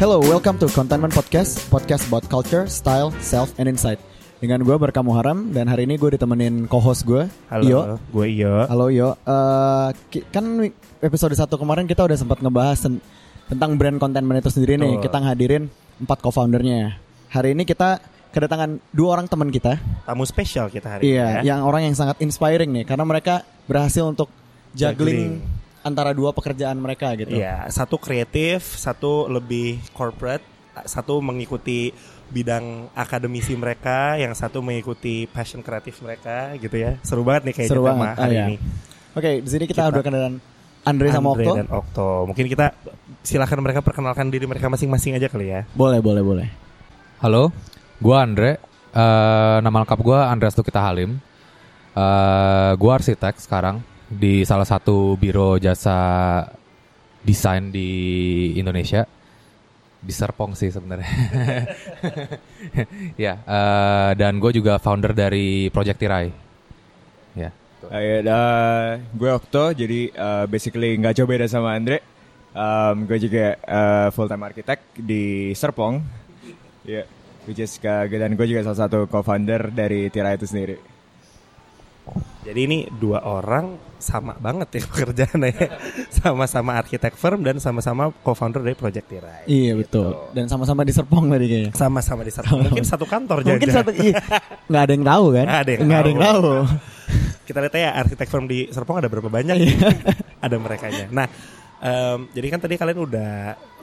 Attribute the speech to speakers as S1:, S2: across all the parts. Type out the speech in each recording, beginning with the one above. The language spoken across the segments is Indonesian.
S1: Hello, welcome to Contentment Podcast, podcast about culture, style, self, and insight. Dengan gue Berkah Muharam dan hari ini gue ditemenin co-host gue,
S2: Halo,
S1: Iyo.
S2: gue Iyo.
S1: Halo Yo, Eh, ki- kan episode 1 kemarin kita udah sempat ngebahas ten- tentang brand contentment itu sendiri nih. Kita ngadirin empat co-foundernya. Hari ini kita kedatangan dua orang teman kita.
S2: Tamu spesial kita hari
S1: Iya,
S2: ini ya.
S1: yang orang yang sangat inspiring nih karena mereka berhasil untuk juggling,
S2: Juggling.
S1: Antara dua pekerjaan mereka gitu.
S2: Iya, satu kreatif, satu lebih corporate, satu mengikuti bidang akademisi mereka, yang satu mengikuti passion kreatif mereka gitu ya. Seru banget nih kayaknya
S1: Seru
S2: tema
S1: banget. Ah,
S2: hari
S1: iya.
S2: ini.
S1: Oke, di sini kita,
S2: Kita-
S1: udah kenalan Andre sama
S2: Andre
S1: Okto.
S2: dan Okto. Mungkin kita silakan mereka perkenalkan diri mereka masing-masing aja kali ya.
S1: Boleh, boleh, boleh.
S3: Halo, gua Andre. Eh, nama lengkap gua Andreas Tukita Halim. Eh, gua arsitek sekarang di salah satu biro jasa desain di Indonesia. Di Serpong sih sebenarnya. ya, eh, dan gue juga founder dari Project Tirai. Ya.
S4: Ayo, uh, gue Okto, jadi uh, basically nggak jauh beda sama Andre. Um, gue juga uh, full time arsitek di Serpong. Ya, which is uh, dan gue juga salah satu co-founder dari Tira itu sendiri.
S2: Jadi ini dua orang sama banget ya pekerjaannya. Sama-sama arsitek firm dan sama-sama co-founder dari Project Tirai.
S1: Iya,
S2: Gitu.
S1: betul. Dan sama-sama di Serpong tadi kayaknya.
S2: Sama-sama di satu mungkin satu kantor
S1: Mungkin
S2: jangan-jangan.
S1: satu iya. nggak ada yang tahu kan?
S2: Nggak ada yang
S1: Nggak ada yang
S2: tahu.
S1: tahu.
S2: Kita lihat ya arsitek firm di Serpong ada berapa banyak ada merekanya. Nah, em, jadi kan tadi kalian udah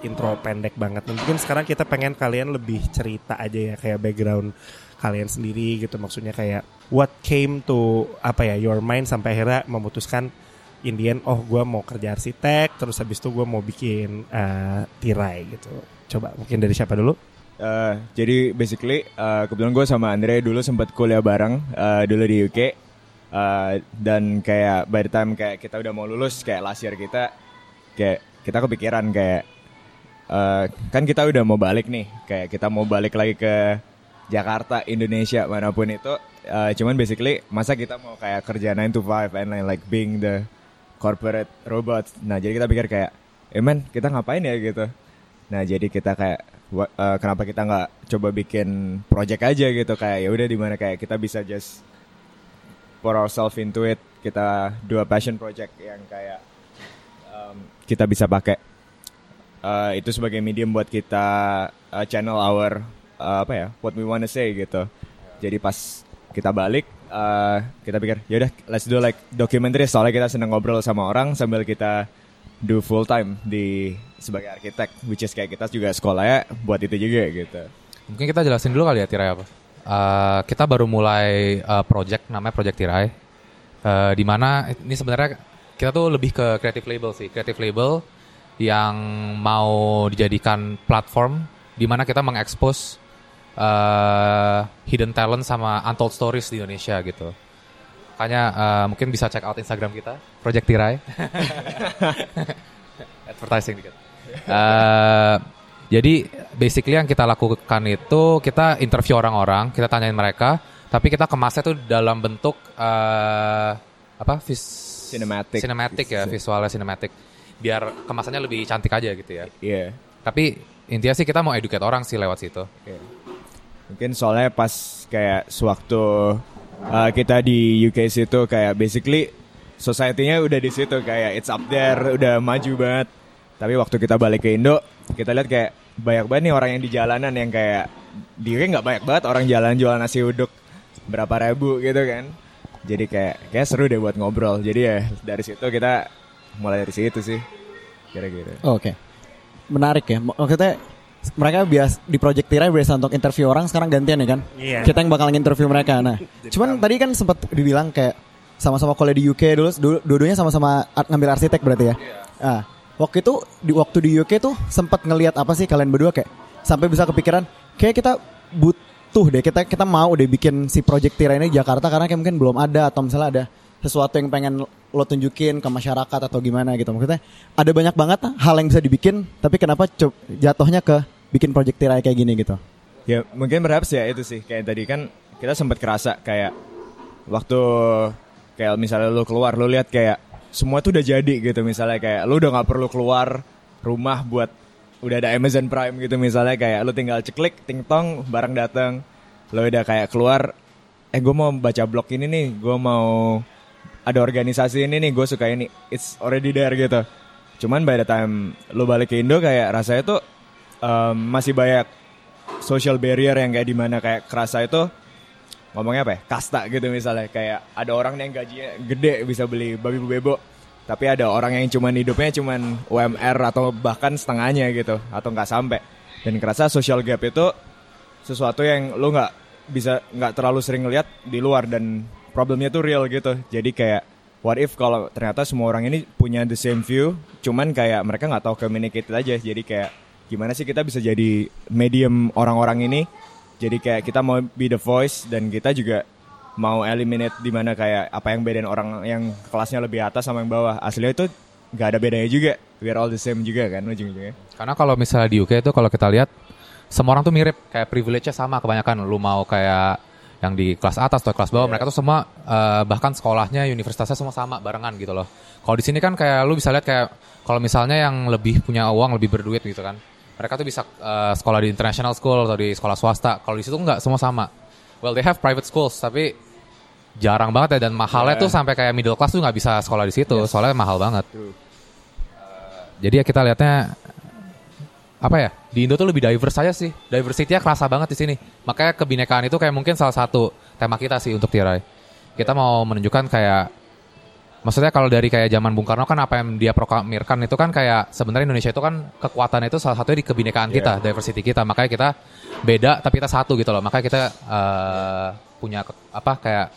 S2: intro pendek banget. Mungkin sekarang kita pengen kalian lebih cerita aja ya kayak background kalian sendiri gitu. Maksudnya kayak what came to apa ya your mind sampai akhirnya memutuskan Indian oh gue mau kerja arsitek terus habis itu gue mau bikin eh, tirai gitu. Coba mungkin dari siapa dulu?
S4: Uh, jadi basically uh, kebetulan gue sama Andre dulu sempat kuliah bareng uh, dulu di UK Uh, dan kayak by the time kayak kita udah mau lulus kayak last year kita kayak kita kepikiran kayak uh, kan kita udah mau balik nih kayak kita mau balik lagi ke Jakarta Indonesia mana pun itu uh, cuman basically masa kita mau kayak kerja 9 to 5 and like, being the corporate robot. Nah jadi kita pikir kayak eh man kita ngapain ya? gitu. Nah jadi kita kayak eh, kenapa kita nggak coba bikin project aja? gitu. Kayak ya udah di mana kayak kita bisa just pour ourselves into it. Kita dua passion project yang kayak um, kita bisa pakai. Eh, itu sebagai medium buat kita eh, channel our eh, apa ya what we wanna say gitu. Jadi pas kita balik eh, kita pikir yaudah let's do like documentary soalnya kita seneng ngobrol sama orang sambil kita do full time di sebagai arsitek which is kayak kita juga sekolahnya buat itu juga gitu.
S3: Mungkin kita jelasin dulu kali ya Tirai apa. Eh, kita baru mulai eh, project namanya Project Tirai. Eh, di mana ini sebenarnya kita tuh lebih ke creative label sih, creative label yang mau dijadikan platform di mana kita mengekspos eh, hidden talent sama untold stories di Indonesia gitu. Makanya eh, mungkin bisa check out Instagram kita, Project Tirai. Advertising dikit. Eh, jadi basically yang kita lakukan itu kita interview orang-orang, kita tanyain mereka, tapi kita kemasnya tuh dalam bentuk eh, apa? Vis
S4: Cinematic.
S3: Cinematic ya, visualnya cinematic. Biar kemasannya lebih cantik aja gitu ya.
S4: Iya.
S3: Tapi intinya sih kita mau educate orang sih lewat situ.
S4: Oke. Mungkin soalnya pas kayak sewaktu uh, kita di UK situ kayak basically society-nya udah di situ kayak it's up there, udah maju banget. Tapi waktu kita balik ke Indo, kita lihat kayak banyak banget nih orang yang di jalanan yang kayak di UK nggak banyak banget orang jalan jualan nasi uduk berapa ribu gitu kan. Jadi kayak kayak seru deh buat ngobrol. Jadi ya dari situ kita mulai dari situ sih kira-kira.
S1: Oke. Menarik ya. Maksudnya mereka bias di Project Tirai biasa untuk interview orang sekarang gantian ya kan?
S2: Iya.
S1: Kita yang bakal interview mereka. Nah, cuman tadi kan sempat dibilang kayak sama-sama kuliah di UK dulu, du- dua-duanya sama-sama ngambil arsitek berarti ya. Ah, waktu itu di waktu di UK tuh sempat ngelihat apa sih kalian berdua kayak sampai bisa kepikiran kayak kita butuh deh kita kita mau deh bikin si Project Tirai ini di Jakarta karena kayak mungkin belum ada atau misalnya ada sesuatu yang pengen lo tunjukin ke masyarakat atau gimana gitu maksudnya ada banyak banget hal yang bisa dibikin tapi kenapa jatuhnya ke bikin project tirai kayak gini gitu?
S4: Ya mungkin perhaps ya itu sih. Kayak tadi kan kita sempat kerasa kayak waktu kayak misalnya lu keluar lu lihat kayak semua tuh udah jadi gitu. Misalnya kayak lu udah nggak perlu keluar rumah buat udah ada Amazon Prime gitu. Misalnya kayak lu tinggal ceklik ting tong barang datang lo udah kayak keluar eh gue mau baca blog ini nih. Gue mau ada organisasi ini nih. Gue suka ini. It's already there gitu. Cuman by the time lo balik ke Indo kayak rasanya tuh um, masih banyak social barrier yang kayak di mana kayak kerasa itu ngomongnya apa ya? Kasta gitu misalnya. Kayak ada orang yang gajinya gede bisa beli babi bebo tapi ada orang yang cuman hidupnya cuman UMR atau bahkan setengahnya gitu atau nggak sampai. Dan kerasa social gap itu sesuatu yang lo nggak bisa nggak terlalu sering lihat di luar dan problemnya tuh real gitu. Jadi kayak what if kalau ternyata semua orang ini punya the same view cuman kayak mereka nggak tahu communicate aja. Jadi kayak gimana sih kita bisa jadi medium orang-orang ini jadi kayak kita mau be the voice dan kita juga mau eliminate di mana kayak apa yang bedain orang yang kelasnya lebih atas sama yang bawah aslinya itu nggak ada bedanya juga we are all the same juga kan ujung-ujungnya
S3: Karena kalau misalnya di UK itu kalau kita lihat semua orang tuh mirip kayak privilege-nya sama kebanyakan lu mau kayak yang di kelas atas atau kelas bawah
S4: Iya.
S3: mereka tuh semua eh, bahkan sekolahnya universitasnya semua sama barengan gitu loh. Kalau di sini kan kayak lu bisa lihat kayak kalau misalnya yang lebih punya uang lebih berduit gitu kan. Mereka tuh bisa eh, sekolah di international school atau di sekolah swasta. Kalau di situ nggak semua sama. Well they have private schools tapi jarang banget ya dan mahalnya
S4: Yeah.
S3: tuh sampai kayak middle class tuh nggak bisa sekolah di situ soalnya mahal banget.
S4: True.
S3: Jadi ya kita lihatnya apa ya di Indo tuh lebih diverse aja sih diversity-nya kerasa banget di sini makanya kebinekaan itu kayak mungkin salah satu tema kita sih untuk Tirai kita mau menunjukkan kayak maksudnya kalau dari kayak zaman Bung Karno kan apa yang dia proklamirkan itu kan kayak sebenarnya Indonesia itu kan kekuatan itu salah satunya di kebinekaan kita diversity kita. Makanya kita beda tapi kita satu gitu loh. Makanya kita eh, punya ke- apa kayak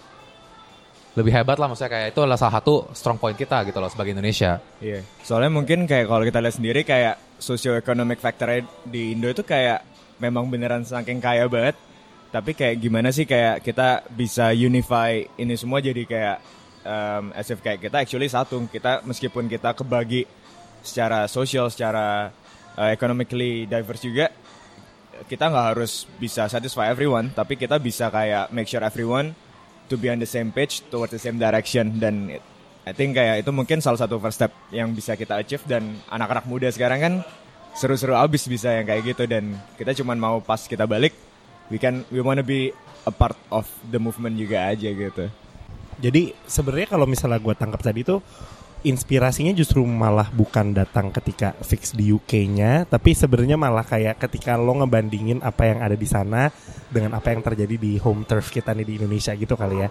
S3: lebih hebat lah. Maksudnya kayak itu adalah salah satu strong point kita gitu loh sebagai Indonesia.
S4: Iya, soalnya mungkin kayak kalau kita lihat sendiri kayak socio-economic factor di Indo itu kayak memang beneran saking kaya banget. Tapi kayak gimana sih kayak kita bisa unify ini semua jadi kayak um, as kita actually satu. Kita meskipun kita kebagi secara sosial, secara uh, economically diverse juga, kita nggak harus bisa satisfy everyone, tapi kita bisa kayak make sure everyone to be on the same page towards the same direction dan I think kayak itu mungkin salah satu first step yang bisa kita achieve dan anak-anak muda sekarang kan seru-seru abis bisa yang kayak gitu dan kita cuman mau pas kita balik we can we wanna be a part of the movement juga aja gitu.
S2: Jadi sebenarnya kalau misalnya gue tangkap tadi tuh inspirasinya justru malah bukan datang ketika fix di UK-nya, tapi sebenarnya malah kayak ketika lo ngebandingin apa yang ada di sana dengan apa yang terjadi di home turf kita nih di Indonesia gitu kali ya.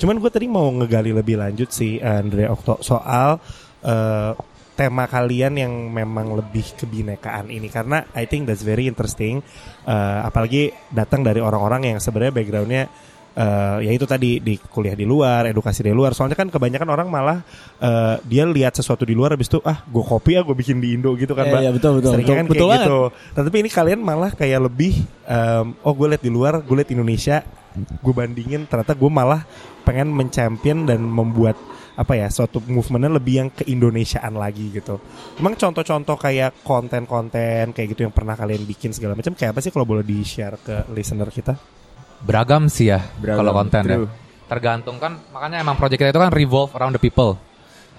S2: Cuman gue tadi mau ngegali lebih lanjut sih Andre Okto soal eh, tema kalian yang memang lebih kebinekaan ini karena I think that's very interesting Eh, apalagi datang dari orang-orang yang sebenarnya backgroundnya eh, ya itu tadi di kuliah di luar edukasi di luar soalnya kan kebanyakan orang malah eh, dia lihat sesuatu di luar habis itu ah gue copy ya gue bikin di Indo gitu kan
S1: Iya,
S2: mbak
S1: iya, betul, betul.
S2: Seringnya
S1: Betul,
S2: kan
S1: betul
S2: kayak
S1: banget.
S2: gitu Nah, tapi ini kalian malah kayak lebih em, oh gue lihat di luar gue lihat Indonesia gue bandingin ternyata gue malah pengen mencampion dan membuat apa ya suatu movementnya lebih yang ke Indonesiaan lagi gitu. Emang contoh-contoh kayak konten-konten kayak gitu yang pernah kalian bikin segala macam kayak apa sih kalau boleh di share ke listener kita?
S3: Beragam sih ya kalau konten ya. Tergantung kan makanya emang project kita itu kan revolve around the people.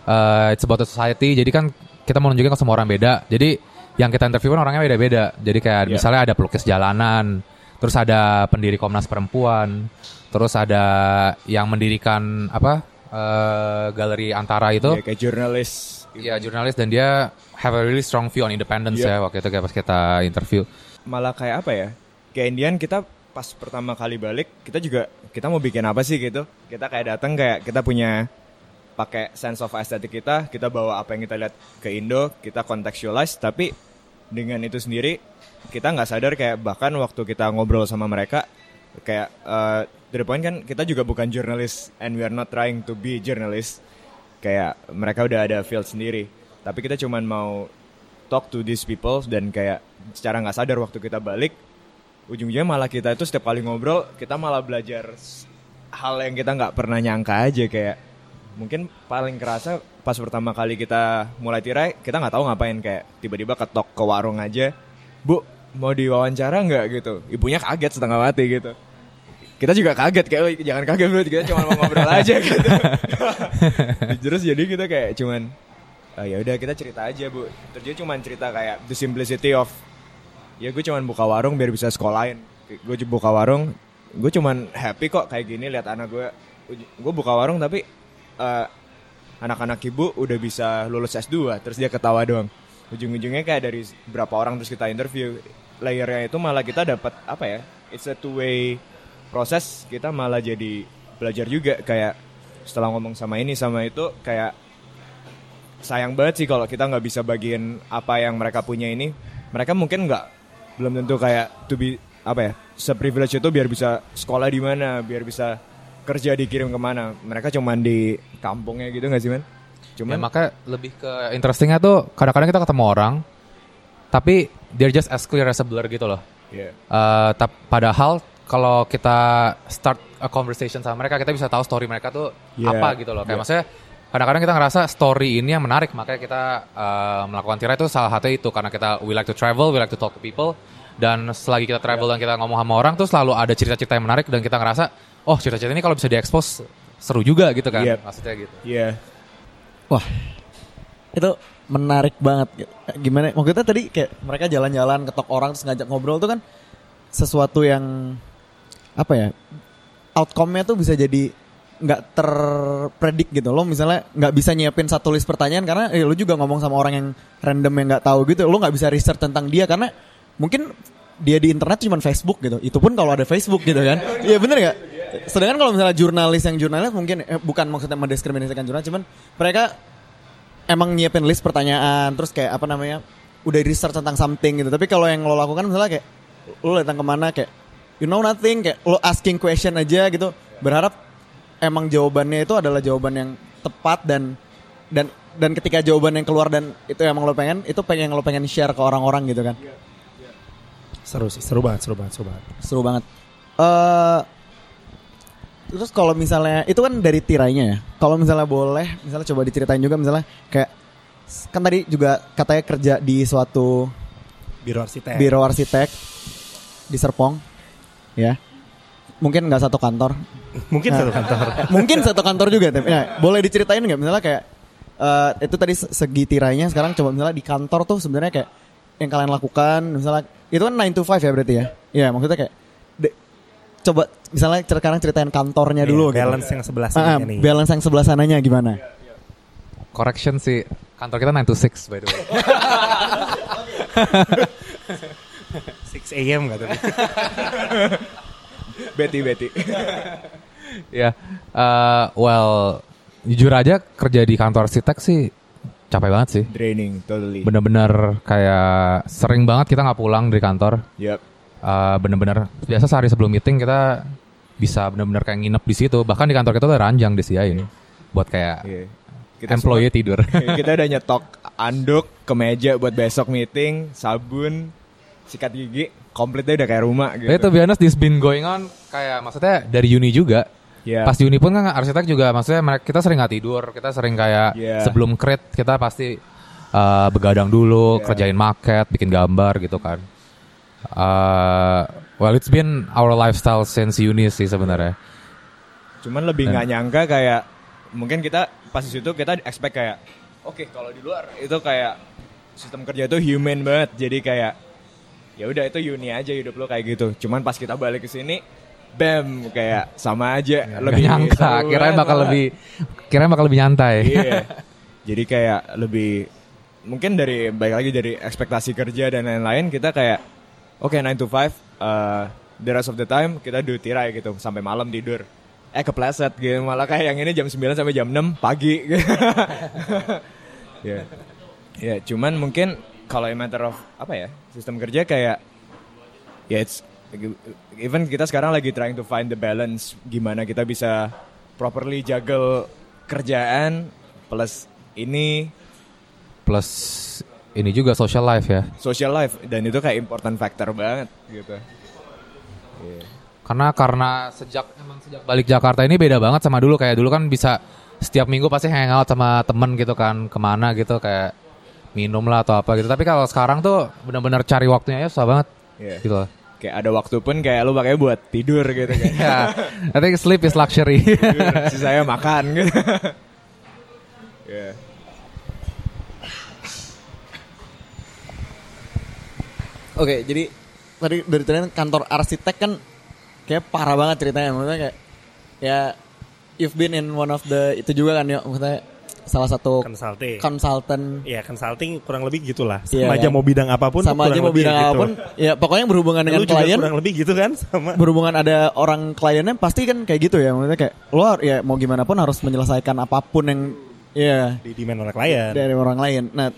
S3: Uh, it's about the society. Jadi kan kita mau nunjukin ke semua orang beda. Jadi yang kita interview kan orangnya beda-beda. Jadi kayak
S4: Yeah.
S3: misalnya ada pelukis jalanan, terus ada pendiri Komnas Perempuan, terus ada yang mendirikan apa? uh, galeri Antara itu.
S4: Ya, kayak jurnalis.
S3: Iya, jurnalis dan dia have a really strong view on independence
S4: Iya.
S3: ya waktu itu kayak pas kita interview.
S4: malah kayak apa ya kayak Indian kita pas pertama kali balik kita juga kita mau bikin apa sih gitu? Kita kayak datang kayak kita punya pakai sense of aesthetic kita kita bawa apa yang kita lihat ke Indo kita contextualize tapi dengan itu sendiri kita nggak sadar kayak bahkan waktu kita ngobrol sama mereka kayak uh, the kan kita juga bukan jurnalis and we are not trying to be journalist kayak mereka udah ada field sendiri. Tapi kita cuman mau talk to these people dan kayak secara nggak sadar waktu kita balik ujung-ujungnya malah kita itu setiap kali ngobrol kita malah belajar hal yang kita nggak pernah nyangka aja kayak mungkin paling kerasa pas pertama kali kita mulai tirai kita nggak tahu ngapain kayak tiba-tiba ketok ke warung aja bu mau diwawancara nggak? gitu. Ibunya kaget setengah mati gitu. Kita juga kaget kayak "Woi, jangan kaget bro kita cuma mau ngobrol aja gitu. Terus jadi kita kayak cuman "Eh, ya udah kita cerita aja bu. Terus dia cuma cerita kayak the simplicity of ya gue cuman buka warung biar bisa sekolahin. Gue buka warung gue cuman happy kok kayak gini lihat anak gue gue buka warung tapi eh, anak-anak ibu udah bisa lulus S2 terus dia ketawa doang. Ujung-ujungnya kayak dari berapa orang terus kita interview layernya itu malah kita dapat apa ya it's a two way proses kita malah jadi belajar juga kayak setelah ngomong sama ini sama itu kayak sayang banget sih kalau kita nggak bisa bagiin apa yang mereka punya ini. Mereka mungkin nggak belum tentu kayak to be apa ya seprivilege itu biar bisa sekolah di mana biar bisa kerja dikirim ke mana mereka cuman di kampungnya gitu nggak sih men
S3: Ya,
S4: cuman
S3: makanya lebih ke interestingnya tuh kadang-kadang kita ketemu orang, tapi they're just as clear as a blur gitu loh.
S4: Iya.
S3: Eh, tap- padahal kalau kita start a conversation sama mereka, kita bisa tahu story mereka tuh
S4: Yeah.
S3: apa gitu loh. Kayak
S4: Yeah.
S3: maksudnya kadang-kadang kita ngerasa story ini yang menarik, makanya kita eh, melakukan tirai itu salah satu itu karena kita we like to travel, we like to talk to people. Dan selagi kita travel dan kita ngomong sama orang tuh selalu ada cerita-cerita yang menarik dan kita ngerasa, oh cerita-cerita ini kalau bisa diekspos seru juga gitu kan,
S4: Yep.
S3: maksudnya gitu.
S4: Iya.
S1: Wah, itu menarik banget. Gimana? Maksudnya tadi kayak mereka jalan-jalan ketok orang terus ngajak ngobrol tuh kan sesuatu yang apa ya? Outcome-nya tuh bisa jadi nggak terpredik gitu. Lo misalnya nggak bisa nyiapin satu list pertanyaan karena eh, lo juga ngomong sama orang yang random yang nggak tahu gitu. Lo nggak bisa research tentang dia karena mungkin dia di internet cuma Facebook gitu. Itu pun kalau ada Facebook gitu kan. Iya bener nggak? Sedangkan kalau misalnya jurnalis yang jurnalis mungkin eh, bukan maksudnya mendiskriminasikan jurnalis, cuman mereka emang nyiapin list pertanyaan, terus kayak apa namanya, udah research tentang something gitu. Tapi kalau yang lo lakukan misalnya kayak lo datang ke mana kayak you know nothing, kayak lo asking question aja gitu, berharap emang jawabannya itu adalah jawaban yang tepat dan dan dan ketika jawaban yang keluar dan itu emang lo pengen, itu pengen yang lo pengen share ke orang-orang gitu kan.
S2: Seru sih, seru banget, seru banget, seru banget.
S1: Seru banget. Eh terus kalau misalnya itu kan dari tirainya ya. Kalau misalnya boleh, misalnya coba diceritain juga misalnya kayak kan tadi juga katanya kerja di suatu
S2: Biro arsitek.
S1: biro arsitek di Serpong, ya. Mungkin nggak satu kantor,
S2: Mungkin satu kantor.
S1: mungkin satu kantor juga. Tapi ya, boleh diceritain nggak misalnya kayak eh, itu tadi se- segi tirainya sekarang coba misalnya di kantor tuh sebenarnya kayak yang kalian lakukan misalnya itu kan 9 to 5 ya berarti ya. Iya, maksudnya kayak de- coba misalnya sekarang ceritain kantornya dulu
S2: Iya,
S1: gitu.
S2: balance yang sebelah
S1: Ah,
S2: sini nih.
S1: balance yang sebelah sananya gimana?
S3: Correction sih, kantor kita 9 to 6 by the way.
S2: 6 AM gak tadi.
S4: Betty Betty.
S3: Ya, eh, well, jujur aja kerja di kantor arsitek sih capek banget sih.
S4: Draining totally.
S3: Bener-bener kayak sering banget kita nggak pulang dari kantor.
S4: Yep.
S3: Eh, bener-bener biasa sehari sebelum meeting kita bisa bener-bener kayak nginep di situ. Bahkan di kantor kita udah ranjang disediain buat kayak
S4: Iya.
S3: employee tidur.
S4: semua- kita udah nyetok anduk, kemeja buat besok meeting, sabun, sikat gigi, komplitnya udah kayak rumah gitu.
S3: Tapi to be honest, this been going on kayak maksudnya dari uni juga.
S4: Iya.
S3: Pas di uni pun kan arsitek juga maksudnya mereka kita sering nggak tidur, kita sering kayak
S4: Iya.
S3: sebelum crit kita pasti uh, begadang dulu,
S4: Iya.
S3: kerjain market, bikin gambar gitu kan. Uh, well, it's been our lifestyle since uni sih sebenarnya.
S4: Cuman lebih nggak nyangka kayak mungkin kita pas di situ kita expect kayak oke kalau di luar itu kayak sistem kerja itu human banget. Jadi kayak ya udah itu uni aja hidup lo kayak gitu. Cuman pas kita balik ke sini bam kayak sama aja
S3: Gak
S4: lebih
S3: nyangka, kirain
S4: banget
S3: bakal
S4: malah.
S3: lebih kirain bakal lebih nyantai.
S4: Iya. Jadi kayak lebih mungkin dari baik lagi dari ekspektasi kerja dan lain-lain kita kayak oke 9 to 5 uh, the rest of the time kita do tirai gitu sampai malam tidur. Eh kepleset gitu malah kayak yang ini jam 9 sampai jam 6 pagi. Ya. Ya, cuman mungkin kalau yang matter of apa ya? Sistem kerja kayak ya it's even kita sekarang lagi trying to find the balance gimana kita bisa properly juggle kerjaan plus ini
S3: Plus ini juga social life ya.
S4: social life dan itu kayak important factor banget gitu. Iya.
S3: Karena karena sejak emang sejak balik Jakarta ini beda banget sama dulu kayak dulu kan bisa setiap minggu pasti hangout sama temen gitu kan ke mana gitu kayak minum lah atau apa gitu. Tapi kalau sekarang tuh benar-benar cari waktunya ya susah banget.
S4: Yeah.
S3: Gitu.
S4: Kayak ada waktu pun kayak lu pakai buat tidur gitu kan.
S3: ya. I think sleep is luxury.
S4: Sisanya makan gitu. yeah.
S1: Oke, okay, jadi tadi dari tadi kantor arsitek kan kayak parah banget ceritanya. Maksudnya kayak ya you've been in one of the itu juga kan ya maksudnya salah satu
S2: Consulting.
S1: konsultan
S2: Iya, consulting kurang lebih gitulah.
S1: Iya,
S2: Sama aja
S1: kan?
S2: mau bidang apa pun
S1: sama aja mau bidang
S2: gitu.
S1: apa pun ya pokoknya berhubungan dengan
S2: Lu juga
S1: klien
S2: kurang lebih gitu kan sama
S1: berhubungan ada orang kliennya pasti kan kayak gitu ya maksudnya kayak lo har- ya mau gimana pun harus menyelesaikan apa pun yang ya
S2: di demand oleh klien.
S1: dari orang lain. Nah,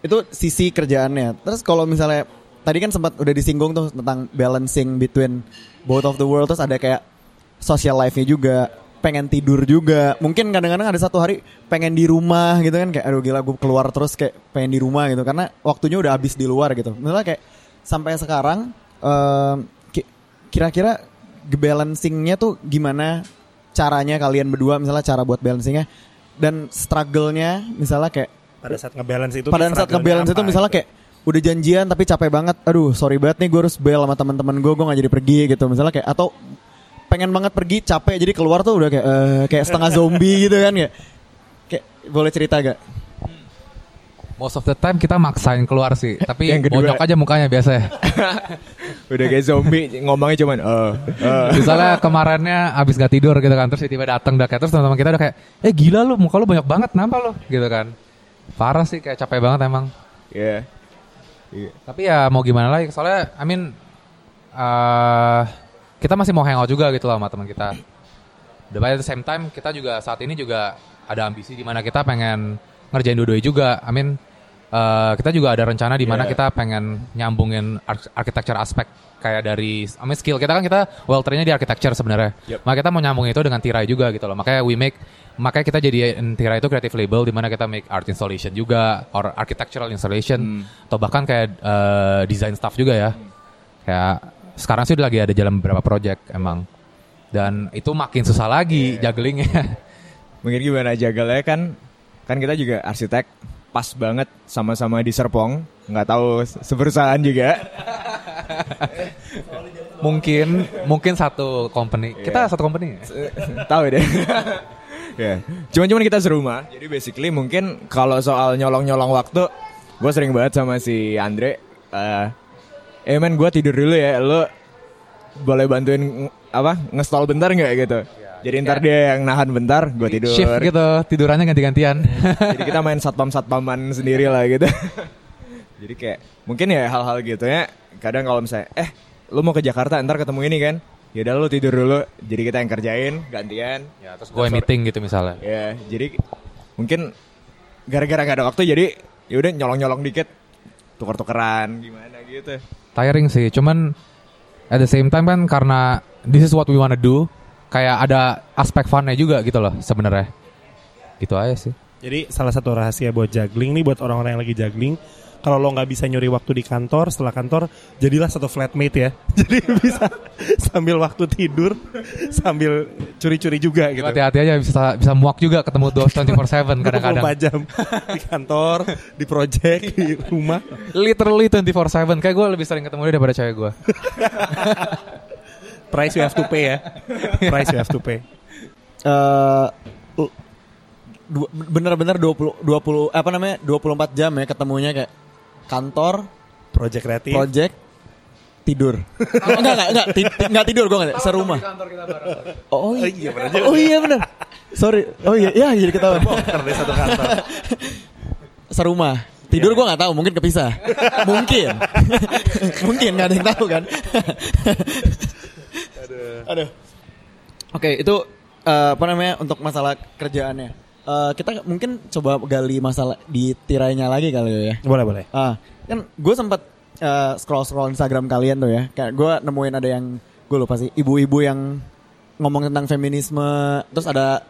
S1: itu sisi kerjaannya. Terus kalau misalnya tadi kan sempat udah disinggung tuh tentang balancing between both of the world terus ada kayak social life-nya juga, pengen tidur juga. Mungkin kadang-kadang ada satu hari pengen di rumah gitu kan kayak aduh gila gue keluar terus kayak pengen di rumah gitu karena waktunya udah habis di luar gitu. Misalnya kayak sampai sekarang ki- kira-kira balancingnya tuh gimana caranya kalian berdua misalnya cara buat balancingnya dan struggle-nya misalnya kayak
S2: Pada saat ngebalance itu
S1: pada saat ngebalance itu misalnya
S2: gitu.
S1: kayak udah janjian tapi capek banget aduh sorry banget nih gue harus bail sama teman-teman gue gue gak jadi pergi gitu misalnya kayak atau pengen banget pergi capek jadi keluar tuh udah kayak eh, kayak setengah zombie gitu kan kayak kayak boleh cerita gak
S3: Most of the time kita maksain keluar sih, tapi
S4: Yang kedua-
S3: bonyok aja mukanya biasa.
S4: Udah kayak zombie ngomongnya cuman eh eh.
S3: Misalnya kemarinnya abis gak tidur gitu kan, terus tiba-tiba datang udah kayak terus teman-teman kita udah kayak, eh gila lu muka lu banyak banget, kenapa lu? Gitu kan. Parah sih kayak capek banget emang.
S4: Iya. Iya.
S3: Tapi ya mau gimana lagi, soalnya I mean kita masih mau hangout juga gitu loh sama teman kita. The at the same time kita juga saat ini juga ada ambisi di mana kita pengen ngerjain dua-duanya juga. I mean eh, kita juga ada rencana di mana
S4: Yeah.
S3: kita pengen nyambungin ar- architecture aspek kayak dari I mean skill kita kan kita well trainnya di architecture sebenarnya.
S4: Yep.
S3: Maka kita mau nyambungin itu dengan tirai juga gitu loh. Makanya we make makanya kita jadi tirai itu creative label di mana kita make art installation juga or architectural installation atau bahkan kayak eh, design stuff juga ya. Kayak sekarang sih udah lagi ada jalan beberapa project emang. Dan itu makin susah lagi jugglingnya.
S4: Mungkin gimana jagalnya kan kan kita juga arsitek pas banget sama-sama di Serpong nggak tahu se- seperusahaan juga
S3: mungkin mungkin satu company. Kita
S4: Iya.
S3: satu company. ya?
S4: tahu deh ya cuman cuman kita serumah jadi basically mungkin kalau soal nyolong nyolong waktu gue sering banget sama si Andre eh eh men gue tidur dulu ya. Lo boleh bantuin apa ngestol bentar nggak gitu? Jadi ntar dia yang nahan bentar gue tidur.
S3: Shift gitu, tidurannya ganti-gantian.
S4: jadi kita main satpam satpaman sendiri lah gitu. Jadi kayak mungkin ya hal-hal gitu ya. Kadang kalau misalnya eh lu mau ke Jakarta ntar ketemu ini kan? Ya udah lu tidur dulu. Jadi kita yang kerjain gantian.
S3: Ya, terus gue meeting gitu misalnya.
S4: ya jadi mungkin gara-gara gak ada waktu jadi ya udah nyolong-nyolong dikit. Tuker-tukeran gimana gitu
S3: Tiring sih, cuman at the same time kan karena this is what we wanna do, kayak ada aspek funnya juga gitu loh sebenarnya. Gitu aja sih.
S2: Jadi salah satu rahasia buat juggling nih buat orang-orang yang lagi juggling, kalau lo nggak bisa nyuri waktu di kantor, setelah kantor jadilah satu flatmate ya. Jadi bisa sambil waktu tidur sambil curi-curi juga gitu.
S3: Hati-hati aja bisa bisa muak juga ketemu dos 24/7 kadang-kadang.
S2: 24 jam di kantor, di project, di rumah.
S3: Literally 24/7. Kayak gue lebih sering ketemu dia daripada cewek gue.
S2: Price you have to pay ya. Price you have to pay.
S1: eh du- bener-bener 20 20 apa namanya 24 jam ya ketemunya kayak kantor.
S2: Project kreatif.
S1: project. Tidur. Oh, enggak enggak enggak. Ti- enggak tidur gue enggak. Serumah. oh,
S2: Oh
S1: iya.
S2: Iya bener juga.
S1: oh iya sorry. Oh iya ya jadi ketahuan
S2: Bongkar deh satu kantor.
S1: serumah. Tidur gue nggak tahu mungkin kepisah. Mungkin. Mungkin nggak ada yang tahu kan. Aduh. Oke itu eh, apa namanya untuk masalah kerjaannya Eh, kita mungkin coba gali masalah di tirainya lagi kali ya
S2: Boleh boleh.
S1: Ah, kan gue sempat scroll scroll Instagram kalian tuh ya. Kayak gue nemuin ada yang gue lupa sih, ibu-ibu yang ngomong tentang feminisme. Terus ada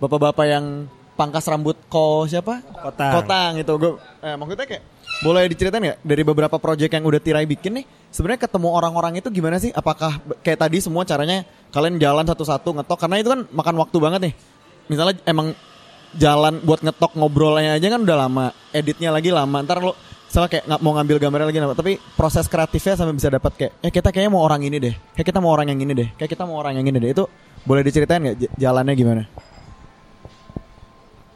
S1: bapak-bapak yang pangkas rambut ko siapa?
S2: Kotang.
S1: Kotang itu gue. Eh, maksudnya kayak boleh diceritain nggak dari beberapa project yang udah tirai bikin nih? Sebenarnya ketemu orang-orang itu gimana sih? Apakah kayak tadi semua caranya kalian jalan satu-satu ngetok? Karena itu kan makan waktu banget nih. Misalnya emang jalan buat ngetok ngobrolnya aja kan udah lama, editnya lagi lama. Ntar lo salah kayak nggak mau ngambil gambarnya lagi lama. Tapi proses kreatifnya sampai bisa dapat kayak, eh kita kayaknya mau orang ini deh, kayak kita mau orang yang ini deh, kayak kita mau orang yang ini deh. Itu boleh diceritain nggak jalannya gimana?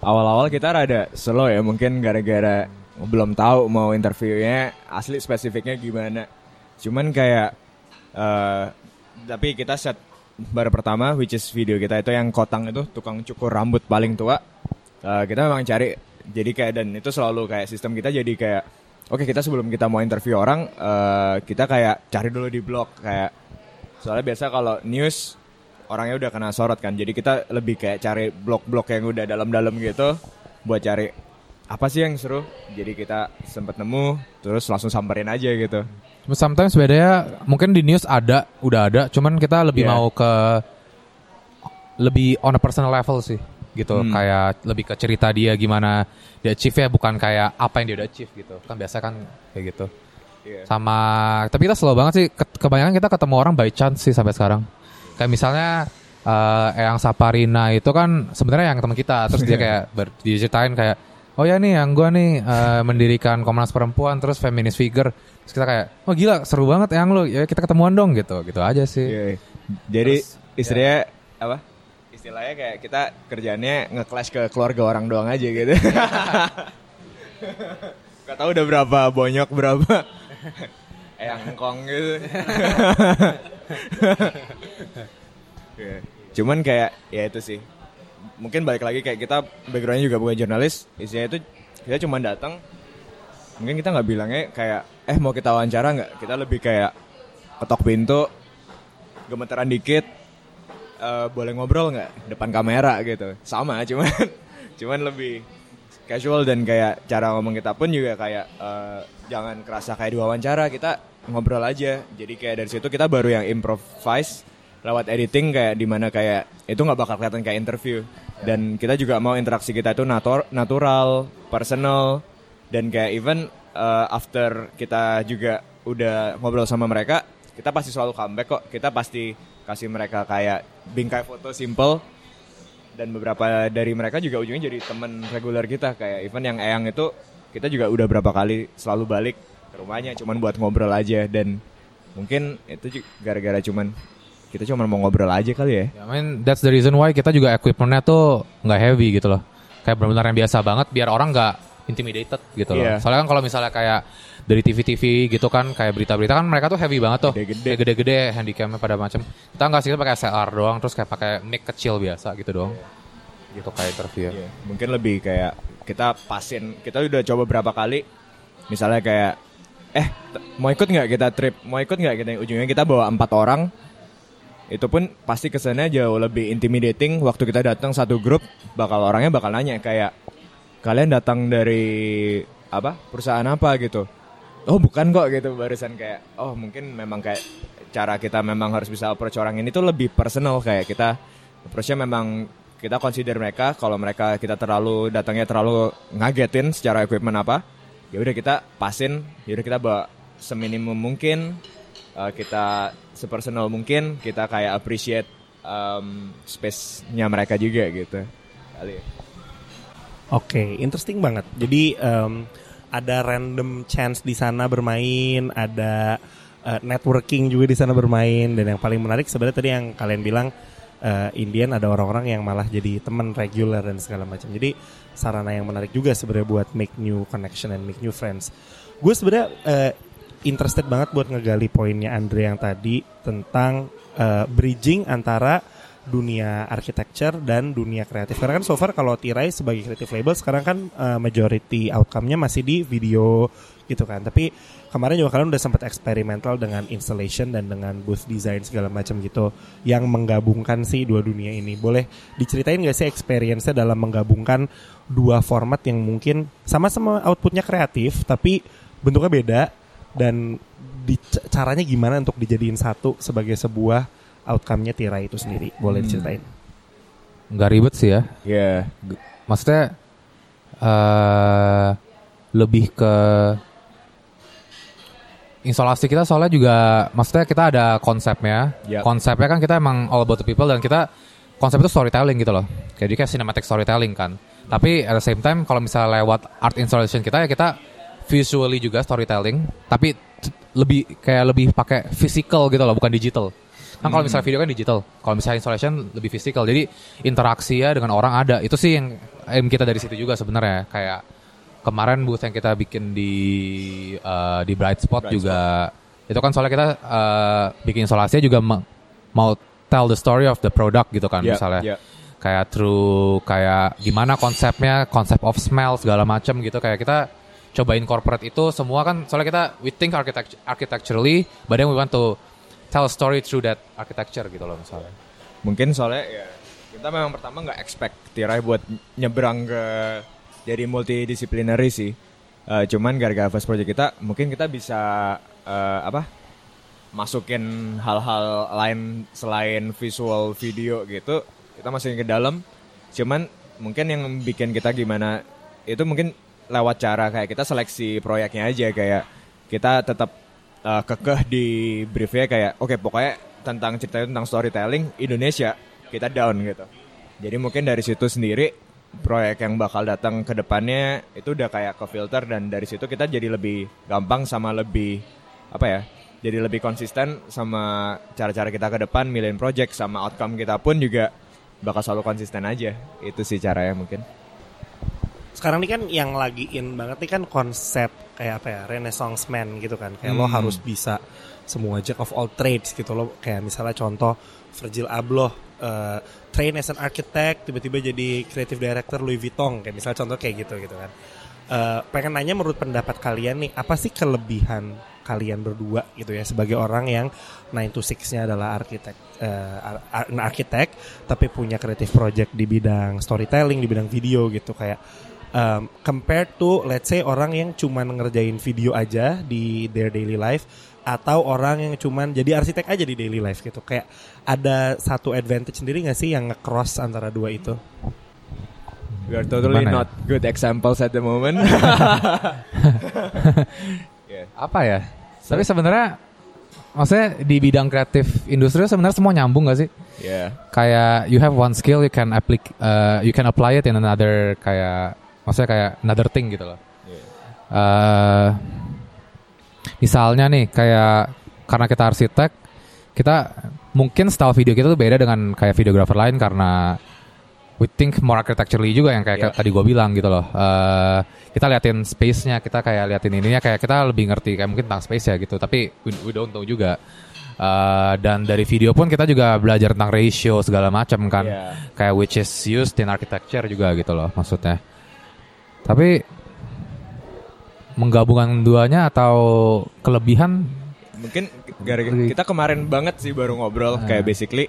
S4: awal-awal kita rada slow ya mungkin gara-gara belum tahu mau interviewnya asli spesifiknya gimana. Cuman kayak eh tapi kita set baru pertama which is video kita itu yang kotang itu tukang cukur rambut paling tua. Eh, kita memang cari jadi kayak dan itu selalu kayak sistem kita jadi kayak oke kita sebelum kita mau interview orang eh, kita kayak cari dulu di blog kayak soalnya biasa kalau news orangnya udah kena sorot kan jadi kita lebih kayak cari blog-blog yang udah dalam-dalam gitu buat cari apa sih yang seru jadi kita sempet nemu terus langsung samperin aja gitu
S3: Sometimes bedanya mungkin di news ada, udah ada, cuman kita lebih
S4: Yeah.
S3: mau ke lebih on a personal level sih gitu.
S4: Hmm.
S3: kayak lebih ke cerita dia gimana dia achieve ya bukan kayak apa yang dia udah achieve gitu. Kan biasa kan kayak gitu.
S4: Iya.
S3: sama tapi kita slow banget sih. Ke- kebanyakan kita ketemu orang by chance sih sampai sekarang. Kayak misalnya eh yang Saparina itu kan sebenarnya yang teman kita. Terus dia kayak ber, diceritain kayak oh ya nih yang gua nih eh, mendirikan Komnas Perempuan terus feminist figure. Terus kita kayak oh gila seru banget yang lu. Ya kita ketemuan dong gitu. Gitu aja sih.
S4: Iya. jadi
S3: Terus,
S4: istilahnya apa istilahnya kayak kita kerjanya nge-clash ke keluarga orang doang aja gitu Gak tahu udah berapa bonyok berapa eyang engkong gitu. Cuman kayak ya itu sih. Mungkin balik lagi kayak kita backgroundnya juga bukan jurnalis, isinya itu kita cuma datang. Mungkin kita nggak bilangnya kayak eh mau kita wawancara nggak? Kita lebih kayak ketok pintu, gemeteran dikit, eh, boleh ngobrol nggak depan kamera gitu. Sama, cuman cuman lebih casual dan kayak cara ngomong kita pun juga kayak eh, jangan kerasa kayak diwawancara kita ngobrol aja. Jadi kayak dari situ kita baru yang improvise lewat editing kayak di mana kayak itu nggak bakal kelihatan kayak interview dan kita juga mau interaksi kita itu natur natural, personal dan kayak even uh, after kita juga udah ngobrol sama mereka kita pasti selalu comeback kok kita pasti kasih mereka kayak bingkai foto simple dan beberapa dari mereka juga ujungnya jadi temen reguler kita kayak even yang Eyang itu kita juga udah berapa kali selalu balik ke rumahnya cuman buat ngobrol aja dan mungkin itu gara-gara cuman kita cuma mau ngobrol aja kali ya
S3: Ya, I mean, that's the reason why kita juga equipmentnya tuh nggak heavy gitu loh. Kayak benar-benar yang biasa banget biar orang nggak intimidated gitu loh.
S4: Iya.
S3: Soalnya kan kalau misalnya kayak dari TV-TV gitu kan kayak berita-berita kan mereka tuh heavy banget tuh.
S4: Gede-gede.
S3: Kayak gede-gede handicamnya pada macam. Kita nggak sih kita pakai SLR doang terus kayak pakai mic kecil biasa gitu doang. Gitu kayak interview.
S4: Iya, mungkin lebih kayak kita pasin kita udah coba berapa kali misalnya kayak eh mau ikut nggak kita trip mau ikut nggak kita ujungnya kita bawa empat orang itu pun pasti kesannya jauh lebih intimidating waktu kita datang satu grup bakal orangnya bakal nanya kayak kalian datang dari apa perusahaan apa gitu oh bukan kok gitu barusan kayak oh mungkin memang kayak cara kita memang harus bisa approach orang ini tuh lebih personal kayak kita approachnya memang kita consider mereka kalau mereka kita terlalu datangnya terlalu ngagetin secara equipment apa ya udah kita pasin ya udah kita bawa seminimum mungkin eh, kita sepersonal mungkin kita kayak appreciate um, space-nya mereka juga gitu kali ya.
S2: Oke, interesting banget. Jadi em, ada random chance di sana bermain, ada eh, networking juga di sana bermain, dan yang paling menarik sebenarnya tadi yang kalian bilang eh, Indian ada orang-orang yang malah jadi teman reguler dan segala macam. Jadi sarana yang menarik juga sebenarnya buat make new connection and make new friends. Gue sebenarnya eh, interested banget buat ngegali poinnya Andre yang tadi tentang eh, bridging antara dunia architecture dan dunia kreatif. Karena kan so far kalau Tirai sebagai creative label sekarang kan eh, majority outcome-nya masih di video gitu kan. Tapi kemarin juga kalian udah sempat eksperimental dengan installation dan dengan booth design segala macam gitu yang menggabungkan sih dua dunia ini. Boleh diceritain gak sih experience-nya dalam menggabungkan dua format yang mungkin sama-sama outputnya kreatif tapi bentuknya beda dan di, caranya gimana untuk dijadiin satu sebagai sebuah outcome-nya Tirai itu sendiri. Boleh diceritain?
S3: Nggak ribet sih ya.
S4: ya
S3: Maksudnya eh lebih ke instalasi kita soalnya juga maksudnya kita ada konsepnya.
S4: Yap.
S3: Konsepnya kan kita emang all about the people dan kita konsep itu storytelling gitu loh. Jadi kayak cinematic storytelling kan. Tapi at the same time kalau misalnya lewat art installation kita ya kita visually juga storytelling, tapi lebih kayak lebih pakai physical gitu loh, bukan digital. Kan kalau misalnya video kan digital, kalau misalnya installation lebih physical. Jadi interaksi ya dengan orang ada. Itu sih yang aim kita dari situ juga sebenarnya kayak kemarin booth yang kita bikin di eh, di Bright Spot juga itu kan soalnya kita eh, bikin instalasinya juga ma- mau tell the story of the product gitu kan
S4: Yeah,
S3: misalnya
S4: yeah.
S3: kayak through kayak gimana konsepnya konsep of smell segala macam gitu kayak kita coba incorporate itu semua kan soalnya kita we think architect architecturally but then we want to tell story through that architecture gitu loh misalnya
S4: Mungkin soalnya ya kita memang pertama nggak expect Tirai buat nyebrang ke jadi multidisciplinary sih. Eh, cuman gara-gara first project kita mungkin kita bisa eh, apa masukin hal-hal lain selain visual video gitu kita masukin ke dalam cuman mungkin yang bikin kita gimana itu mungkin lewat cara kayak kita seleksi proyeknya aja kayak kita tetap eh, kekeh di briefnya kayak oke pokoknya tentang cerita tentang storytelling Indonesia kita down gitu. Jadi mungkin dari situ sendiri proyek yang bakal datang ke depannya itu udah kayak ke filter dan dari situ kita jadi lebih gampang sama lebih apa ya jadi lebih konsisten sama cara-cara kita ke depan milihin project sama outcome kita pun juga bakal selalu konsisten aja. Itu sih caranya mungkin
S2: Sekarang ini kan yang lagi in banget nih kan konsep kayak apa ya Renaissance man gitu kan. Kayak lo
S4: Hmm.
S2: harus bisa semua jack of all trades gitu lo kayak misalnya contoh Virgil Abloh eh, train as an architect tiba-tiba jadi creative director Louis Vuitton kayak misalnya contoh kayak gitu gitu kan. Eh, pengen nanya menurut pendapat kalian nih apa sih kelebihan kalian berdua gitu ya sebagai orang yang 9 to 6-nya adalah arsitek eh, ar- arsitek tapi punya creative project di bidang storytelling di bidang video gitu kayak um, compared to let's say orang yang cuman ngerjain video aja di their daily life atau orang yang cuman jadi arsitek aja di daily life gitu. Kayak ada satu advantage sendiri nggak sih yang nge-cross antara dua itu?
S4: We are totally
S3: Gimana ya?
S4: not good examples at the moment. Yeah.
S3: apa ya? Tapi sebenarnya maksudnya di bidang kreatif industri sebenarnya semua nyambung gak sih?
S4: Yeah.
S3: Kayak you have one skill you can apply uh, you can apply it in another kayak maksudnya kayak another thing gitu loh. Eh, misalnya nih kayak karena kita arsitek kita mungkin style video kita tuh beda dengan kayak videographer lain karena we think more architecturally juga yang kayak
S4: Yeah.
S3: tadi gue bilang gitu loh. Eh, kita liatin space-nya, kita kayak liatin ininya kayak kita lebih ngerti kayak mungkin tentang space ya gitu. Tapi we, we don't know juga. Eh, dan dari video pun kita juga belajar tentang ratio segala macam kan.
S4: Yeah.
S3: Kayak which is used in architecture juga gitu loh maksudnya. Tapi menggabungkan duanya atau kelebihan?
S4: Mungkin gara-gara kita kemarin banget sih baru ngobrol kayak basically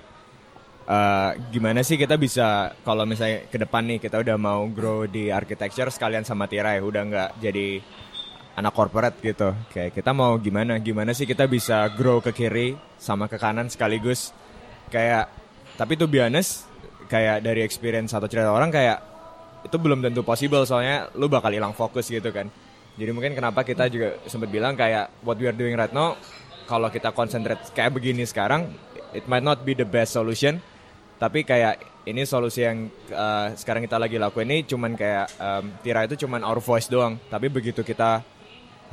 S4: eh, gimana sih kita bisa kalau misalnya ke depan nih kita udah mau grow di architecture sekalian sama Tirai udah nggak jadi anak corporate gitu. Kayak kita mau gimana gimana sih kita bisa grow ke kiri sama ke kanan sekaligus? Kayak tapi tuh honest kayak dari experience atau cerita orang kayak itu belum tentu possible soalnya lu bakal hilang fokus gitu kan. Jadi mungkin kenapa kita juga sempat bilang kayak what we are doing right now kalau kita concentrate kayak begini sekarang it might not be the best solution. Tapi kayak ini solusi yang uh, sekarang kita lagi lakuin ini cuman kayak um, Tira itu cuman our voice doang. Tapi begitu kita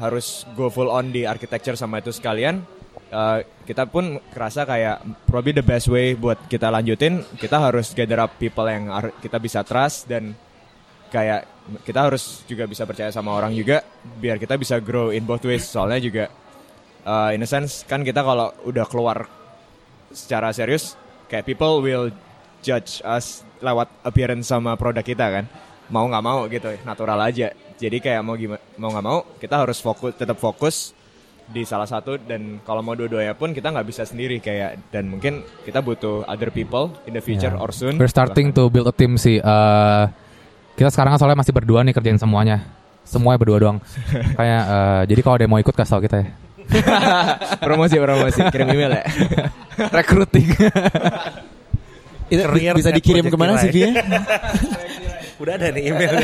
S4: harus go full on di architecture sama itu sekalian uh, kita pun kerasa kayak probably the best way buat kita lanjutin kita harus gather up people yang kita bisa trust dan kayak kita harus juga bisa percaya sama orang juga biar kita bisa grow in both ways soalnya juga uh, in a sense kan kita kalau udah keluar secara serius kayak people will judge us lewat appearance sama produk kita kan mau nggak mau gitu natural aja jadi kayak mau gimana mau nggak mau kita harus fokus tetap fokus di salah satu dan kalau mau dua-duanya pun kita nggak bisa sendiri kayak dan mungkin kita butuh other people in the future
S3: Ya.
S4: or soon
S3: We're starting to build a team sih. Eh, kita sekarang soalnya masih berdua nih kerjain semuanya. Semuanya berdua doang. Kayak eh, jadi kalau ada yang mau ikut kasih tau kita ya.
S4: promosi promosi kirim email ya
S3: Recruiting.
S1: Itu
S2: Career
S1: bisa dikirim
S2: ke
S1: mana
S2: Tirai.
S1: CV-nya?
S2: udah ada nih email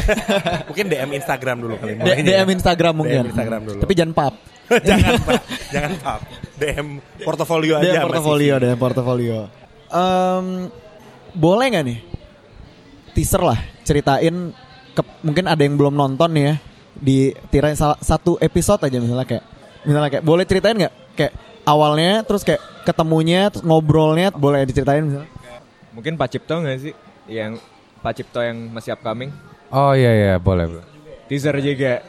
S2: mungkin DM Instagram dulu kali
S1: D-
S2: mulainya.
S1: DM Instagram mungkin.
S2: DM Instagram dulu
S1: Tapi jangan pap.
S2: jangan pak jangan pak DM portofolio aja
S1: DM portofolio. DM portofolio. Em, boleh nggak nih teaser lah ceritain ke, mungkin ada yang belum nonton nih ya di tirai salah satu episode aja misalnya kayak misalnya kayak boleh ceritain nggak kayak awalnya terus kayak ketemunya terus ngobrolnya boleh diceritain misalnya
S4: mungkin Pak Cipto nggak sih yang Pak Cipto yang masih upcoming
S3: oh iya iya boleh. boleh.
S4: teaser juga.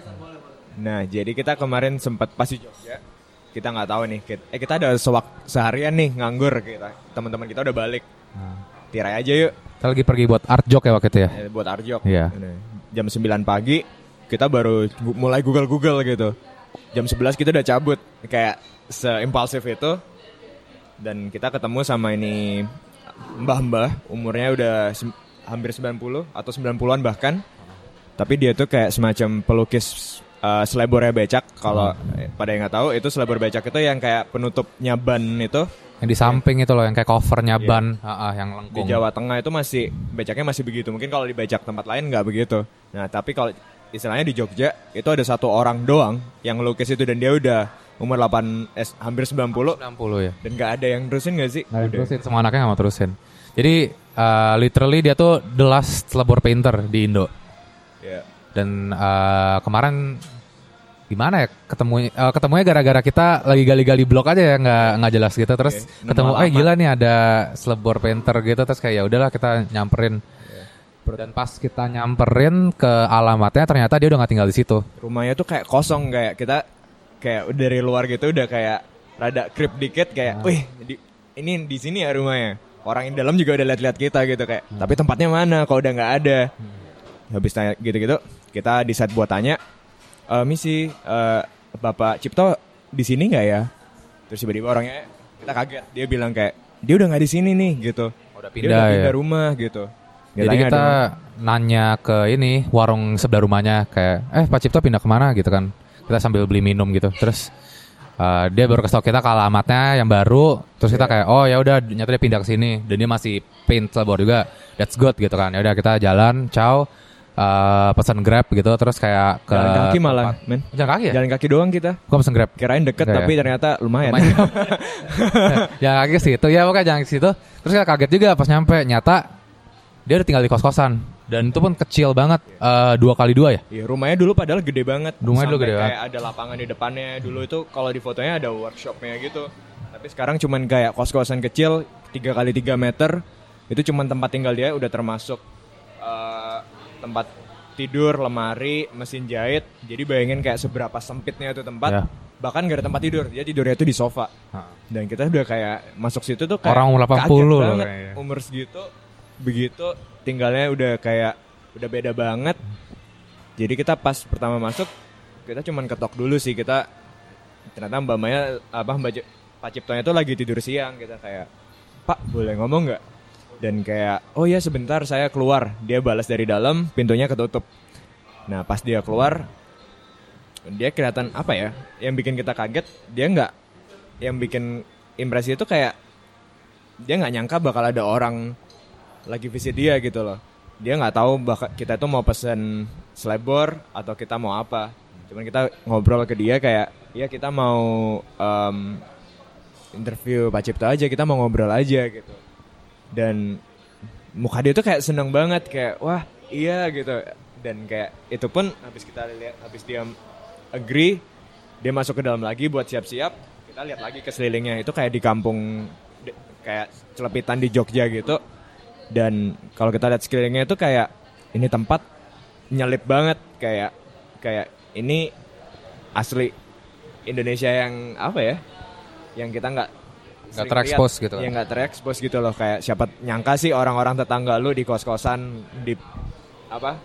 S4: Nah, jadi kita kemarin sempat pas di Jogja, kita nggak tahu nih, kita, eh kita ada sewak seharian nih nganggur kita, teman-teman kita udah balik, tirai aja yuk,
S3: Kita lagi pergi buat art joke ya waktu itu ya.
S4: eh, buat Arjok.
S3: Iya.
S4: Nah, Jam 9 pagi kita baru mulai Google Google gitu. Jam 11 kita udah cabut, kayak seimpulsif itu. Dan kita ketemu sama ini mbah-mbah, umurnya udah hampir 90 atau 90-an bahkan. Tapi dia tuh kayak semacam pelukis uh, selebornya becak. Kalau eh, pada yang nggak tahu, itu selebor becak itu yang kayak penutupnya ban itu
S3: Yang di samping itu loh yang kayak covernya
S4: Iya.
S3: ban, ah, ah, yang
S4: di
S3: lengkung.
S4: Jawa Tengah itu masih becaknya masih begitu. Mungkin kalau di becak tempat lain nggak begitu. Nah, tapi kalau istilahnya di Jogja itu ada satu orang doang yang ngelukis itu dan dia udah umur 8 eh, hampir 90
S3: 60 ya.
S4: dan nggak ada yang terusin nggak sih?
S3: Nggak terusin, semua anaknya nggak mau terusin. Jadi uh, literally dia tuh the last selebor painter di Indo.
S4: Ya.
S3: Dan uh, kemarin gimana ya ketemu uh, ketemunya gara-gara kita lagi gali-gali blog aja ya nggak nggak jelas gitu terus
S4: nemu
S3: ketemu eh gila nih ada selebor painter gitu terus kayak ya udahlah kita nyamperin
S4: Iya.
S3: dan pas kita nyamperin ke alamatnya ternyata dia udah nggak tinggal di situ
S4: Rumahnya tuh kayak kosong kayak kita kayak dari luar gitu udah kayak rada krip dikit kayak, wih di, ini di sini ya rumahnya. Orang yang dalam juga udah lihat-lihat kita gitu kayak, tapi tempatnya mana? Kalau udah nggak ada. Habis tanya gitu-gitu, kita decide buat tanya, e, misi eh, Bapak Cipto di sini nggak ya? Terus tiba-tiba orangnya kita kaget, dia bilang kayak dia udah nggak di sini nih gitu.
S3: Udah
S4: Dia
S3: pindah
S4: udah
S3: ya.
S4: pindah rumah gitu. Dia
S3: Jadi kita
S4: ada-
S3: nanya ke ini warung sebelah rumahnya kayak eh Pak Cipto pindah ke mana gitu kan. Kita sambil beli minum gitu. Terus eh, dia baru kasih tau kita ke alamatnya yang baru. Terus kita kayak oh ya udah nyata dia pindah ke sini dan dia masih paint selebor juga. That's good gitu kan. Ya udah kita jalan, ciao. Eh, pesan Grab gitu terus kayak ke
S4: jalan kaki malah,
S3: tempat-
S4: men.
S3: Jalan kaki ya?
S4: Jalan kaki doang kita.
S3: Gua pesen Grab.
S4: Kirain deket
S3: Enggak
S4: tapi
S3: ya?
S4: ternyata lumayan.
S3: Lumayan. jangan kaki ke situ ya pokoknya jangan ke situ. Terus kita kaget juga pas nyampe nyata dia udah tinggal di kos-kosan dan itu pun kecil banget eh, dua kali dua ya.
S4: Iya, rumahnya dulu padahal gede banget.
S3: Rumahnya dulu gede
S4: kayak ada lapangan di depannya. Dulu itu kalau di fotonya ada workshopnya gitu. Tapi sekarang cuman kayak kos-kosan kecil 3 kali 3 meter. Itu cuman tempat tinggal dia udah termasuk eh, tempat tidur, lemari, mesin jahit. Jadi bayangin kayak seberapa sempitnya itu tempat.
S3: Ya.
S4: Bahkan gak ada tempat tidur. Dia tidurnya itu di sofa. Dan kita udah kayak masuk situ tuh kayak
S3: Orang umur 80
S4: kaget
S3: loh
S4: banget.
S3: kayaknya.
S4: Umur segitu begitu tinggalnya udah kayak udah beda banget. Jadi kita pas pertama masuk kita cuman ketok dulu sih kita ternyata Mbak Maya apa Mbak Pak Ciptonya tuh lagi tidur siang kita kayak Pak boleh ngomong nggak? Dan kayak oh ya sebentar saya keluar. Dia balas dari dalam pintunya ketutup. Nah pas dia keluar dia kelihatan apa ya? Yang bikin kita kaget dia nggak yang bikin impresi itu kayak dia nggak nyangka bakal ada orang lagi visit dia gitu loh. Dia nggak tahu bakal kita tuh mau pesen slebor atau kita mau apa. Cuman kita ngobrol ke dia kayak, ya kita mau em, interview Pak Cipto aja, kita mau ngobrol aja gitu. Dan muka dia tuh kayak seneng banget kayak, wah iya gitu. Dan kayak itu pun habis kita lihat, habis dia agree, dia masuk ke dalam lagi buat siap-siap. Kita lihat lagi ke sekelilingnya itu kayak di kampung kayak celepitan di Jogja gitu. Dan kalau kita lihat sekelilingnya itu kayak ini tempat nyelip banget kayak kayak ini asli Indonesia yang apa ya? Yang kita nggak
S3: Nggak terekspos gitu.
S4: Yang nggak terekspos gitu loh kayak siapa nyangka sih orang-orang tetangga lu di kos-kosan di apa?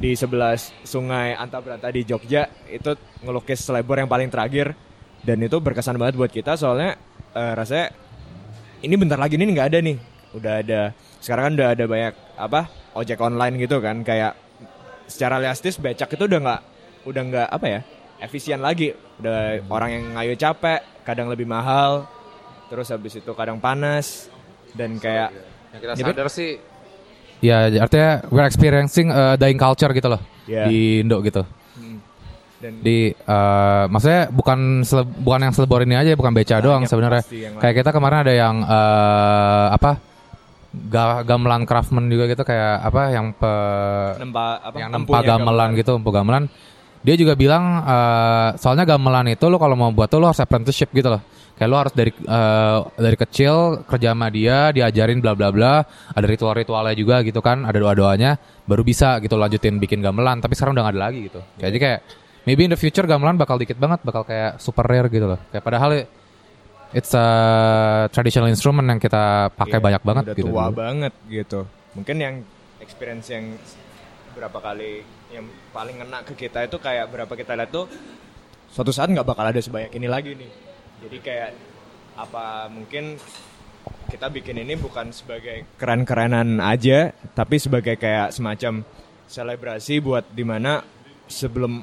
S4: Di sebelah sungai Antabrata di Jogja itu ngelukis selebor yang paling terakhir dan itu berkesan banget buat kita soalnya eh, rasanya ini bentar lagi nih nggak ada nih udah ada sekarang kan udah ada banyak apa ojek online gitu kan kayak secara realistis becak itu udah nggak udah nggak apa ya efisien lagi udah orang yang ngayu capek kadang lebih mahal terus habis itu kadang panas dan kayak
S3: Yang kita sadar sih Ya artinya we're experiencing uh, dying culture gitu loh
S4: Iya.
S3: di Indo gitu.
S4: hmm, dan
S3: Di uh, maksudnya bukan sele- bukan yang selebor ini aja bukan beca doang sebenarnya. Kayak kita kemarin ada yang uh, apa ga- gamelan craftsman juga gitu kayak apa yang pe
S4: nempa apa
S3: yang nempa gamelan
S4: gamelan.
S3: gitu, empu gamelan. dia juga bilang eh, soalnya gamelan itu lo kalau mau buat tuh lo harus apprenticeship gitu loh. Kayak lo harus dari eh, dari kecil kerja sama dia, diajarin bla bla bla, ada ritual-ritualnya juga gitu kan, ada doa-doanya, baru bisa gitu lanjutin bikin gamelan. Tapi sekarang udah gak ada lagi gitu. Jadi kayak maybe in the future gamelan bakal dikit banget, bakal kayak super rare gitu loh. Kayak padahal it's a traditional instrument yang kita pakai
S4: Iya,
S3: banyak banget
S4: udah
S3: gitu.
S4: tua
S3: dulu.
S4: banget gitu mungkin yang experience yang berapa kali yang paling ngena ke kita itu kayak berapa kita lihat tuh suatu saat nggak bakal ada sebanyak ini lagi nih jadi kayak apa mungkin kita bikin ini bukan sebagai keren-kerenan aja tapi sebagai kayak semacam selebrasi buat di mana sebelum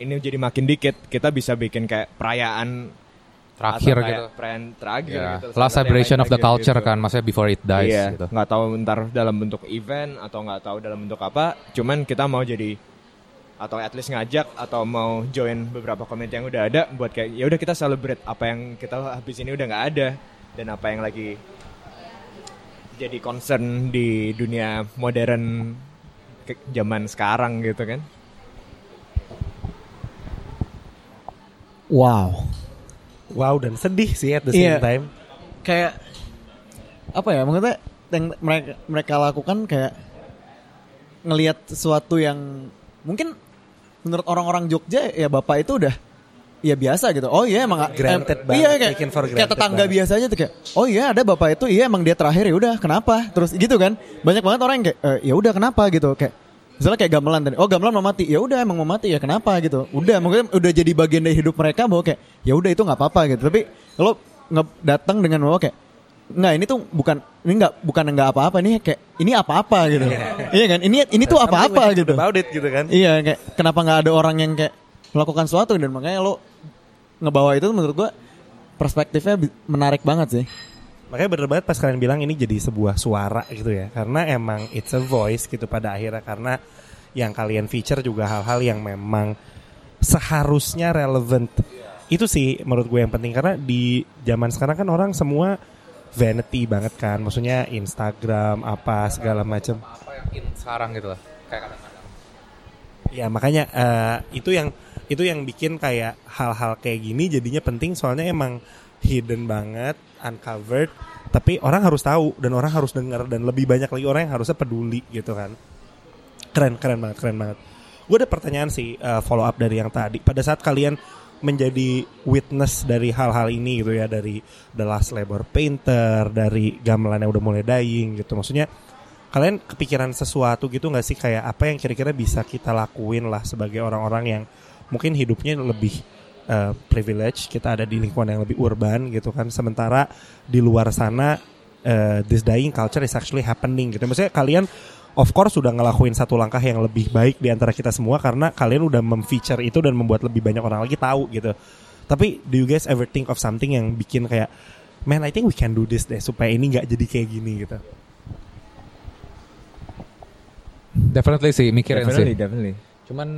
S4: ini jadi makin dikit kita bisa bikin kayak perayaan
S3: Terakhir
S4: kayak
S3: gitu.
S4: perayaan terakhir
S3: Ya,
S4: gitu
S3: last celebration of the culture
S4: gitu.
S3: kan, maksudnya before it dies
S4: iya,
S3: gitu.
S4: nggak tahu ntar dalam bentuk event atau nggak tahu dalam bentuk apa. Cuman kita mau jadi atau at least ngajak atau mau join beberapa community yang udah ada buat kayak ya udah kita celebrate apa yang kita habis ini udah nggak ada dan apa yang lagi jadi concern di dunia modern ke- zaman sekarang gitu kan.
S1: Wow.
S2: Wow dan sedih sih at the same
S1: Iya.
S2: time.
S1: Kayak apa ya? Maksudnya yang mereka mereka lakukan kayak ngelihat sesuatu yang mungkin menurut orang-orang Jogja ya bapak itu udah ya biasa gitu. Oh iya emang
S2: Granted
S1: em-
S2: banget,
S1: Iya kayak,
S2: for
S1: kayak tetangga
S2: banget.
S1: biasa aja tuh kayak oh iya ada bapak itu iya emang dia terakhir ya udah kenapa? Terus gitu kan. Banyak banget orang yang kayak "Eh, ya udah kenapa gitu kayak Misalnya kayak gamelan tadi, oh gamelan mau mati, ya udah emang mau mati ya kenapa gitu, udah mungkin udah jadi bagian dari hidup mereka bahwa kayak ya udah itu nggak apa-apa gitu, tapi kalau nge- datang dengan bahwa kayak nggak ini tuh bukan ini nggak bukan nggak apa-apa nih kayak ini apa-apa gitu, iya kan, ini ini tuh
S2: we
S1: apa-apa gitu,
S2: About it gitu kan.
S1: iya kayak kenapa nggak ada orang yang kayak melakukan sesuatu dan makanya lo ngebawa itu menurut gua perspektifnya menarik banget sih.
S2: Makanya bener banget pas kalian bilang ini jadi sebuah suara gitu ya. Karena emang it's a voice gitu pada akhirnya. Karena yang kalian feature juga hal-hal yang memang seharusnya relevant. Itu sih menurut gue yang penting. Karena di zaman sekarang kan orang semua vanity banget kan. Maksudnya Instagram apa segala macam.
S3: Apa yang in sekarang gitu lah. Kayak kadang-kadang.
S2: Ya makanya eh, itu yang itu yang bikin kayak hal-hal kayak gini jadinya penting soalnya emang hidden banget, uncovered, tapi orang harus tahu dan orang harus dengar dan lebih banyak lagi orang yang harusnya peduli gitu kan. Keren keren banget, keren banget. Gue ada pertanyaan sih eh, follow up dari yang tadi. Pada saat kalian menjadi witness dari hal-hal ini gitu ya dari The Last Labor Painter, dari gamelan yang udah mulai dying gitu. Maksudnya kalian kepikiran sesuatu gitu nggak sih? Kayak apa yang kira-kira bisa kita lakuin lah sebagai orang-orang yang mungkin hidupnya lebih uh, privilege kita ada di lingkungan yang lebih urban gitu kan. Sementara di luar sana uh, this dying culture is actually happening gitu. Maksudnya kalian of course sudah ngelakuin satu langkah yang lebih baik di antara kita semua karena kalian udah memfeature itu dan membuat lebih banyak orang lagi tahu gitu tapi do you guys ever think of something yang bikin kayak man I think we can do this deh supaya ini nggak jadi kayak gini gitu
S3: Definitely sih, mikirin
S4: Definitely,
S3: sih.
S4: definitely.
S3: Cuman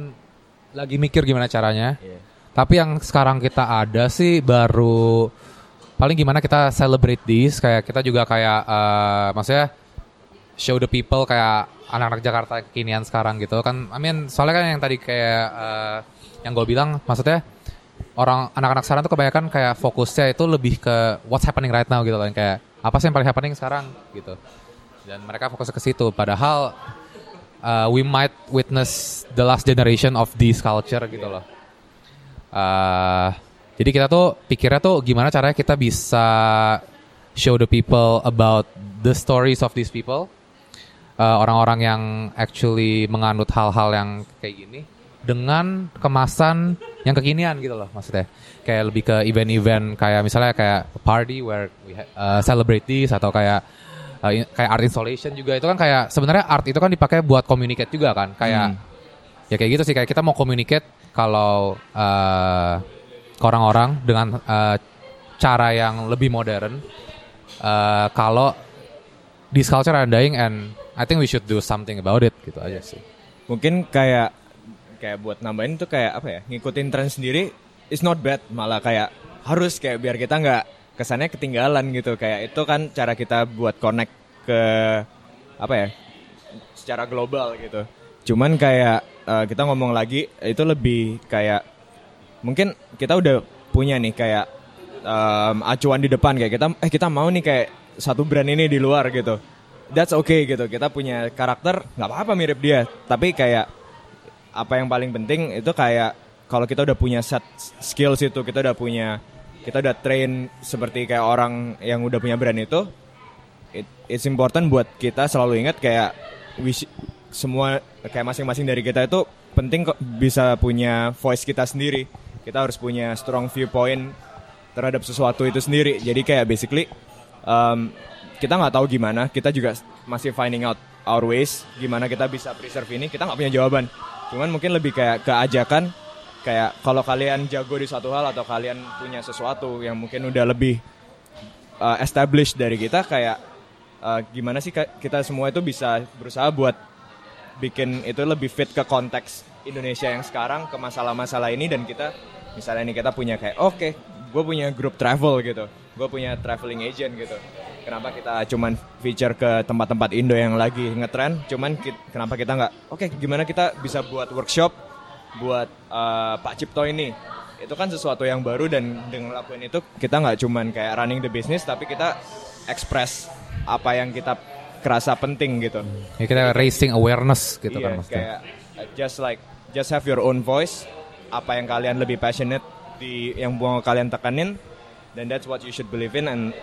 S3: lagi mikir gimana caranya.
S4: Iya.
S3: Tapi yang sekarang kita ada sih baru paling gimana kita celebrate this kayak kita juga kayak eh, maksudnya show the people kayak anak-anak Jakarta kekinian sekarang gitu kan. I mean soalnya kan yang tadi kayak eh, yang gue bilang maksudnya orang anak-anak sekarang tuh kebanyakan kayak fokusnya itu lebih ke what's happening right now gitu yang kayak apa sih yang paling happening sekarang gitu. Dan mereka fokusnya ke situ padahal uh, we might witness the last generation of this culture gitu loh. Uh, jadi kita tuh pikirnya tuh gimana caranya kita bisa show the people about the stories of these people, Uh, orang-orang yang actually menganut hal-hal yang kayak gini dengan kemasan yang kekinian gitu loh maksudnya. Kayak lebih ke event-event kayak misalnya kayak party where we ha- uh, celebrate this atau kayak uh, in- kayak art installation juga itu kan kayak sebenarnya art itu kan dipakai buat communicate juga kan kayak ya kayak gitu sih kayak kita mau communicate kalau uh, ke orang-orang dengan uh, cara yang lebih modern uh, kalau this culture are dying and I think we should do something about it gitu aja sih.
S4: Mungkin kayak kayak buat nambahin tuh kayak apa ya ngikutin tren sendiri is not bad. Malah kayak harus kayak biar kita nggak kesannya ketinggalan gitu. Kayak itu kan cara kita buat connect ke apa ya secara global gitu. Cuman kayak eh, kita ngomong lagi itu lebih kayak mungkin kita udah punya nih kayak em, acuan di depan. Kayak kita eh kita mau nih kayak satu brand ini di luar gitu. That's okay gitu. Kita punya karakter nggak apa-apa mirip dia, tapi kayak apa yang paling penting itu kayak kalau kita udah punya set skills itu, kita udah punya kita udah train seperti kayak orang yang udah punya brand itu, it, it's important buat kita selalu ingat kayak we semua kayak masing-masing dari kita itu penting kok bisa punya voice kita sendiri. Kita harus punya strong viewpoint terhadap sesuatu itu sendiri. Jadi kayak basically um, kita nggak tahu gimana, kita juga masih finding out our ways gimana kita bisa preserve ini. Kita nggak punya jawaban. Cuman mungkin lebih kayak keajakan kayak kalau kalian jago di suatu hal atau kalian punya sesuatu yang mungkin udah lebih uh, established dari kita kayak uh, gimana sih kita semua itu bisa berusaha buat bikin itu lebih fit ke konteks Indonesia yang sekarang ke masalah-masalah ini dan kita misalnya nih kita punya kayak oke gue punya grup travel gitu gue punya traveling agent gitu kenapa kita cuman feature ke tempat-tempat Indo yang lagi ngetren? Cuman ki- kenapa kita nggak oke gimana kita bisa buat workshop buat uh, Pak Cipto ini? Itu kan sesuatu yang baru dan dengan lakuin itu kita nggak cuman kayak running the business tapi kita express apa yang kita kerasa penting gitu.
S3: Ya kita raising awareness gitu
S4: Iya,
S3: kan maksudnya.
S4: kayak uh, just like just have your own voice. Apa yang kalian lebih passionate di yang mau kalian tekanin then that's what you should believe in and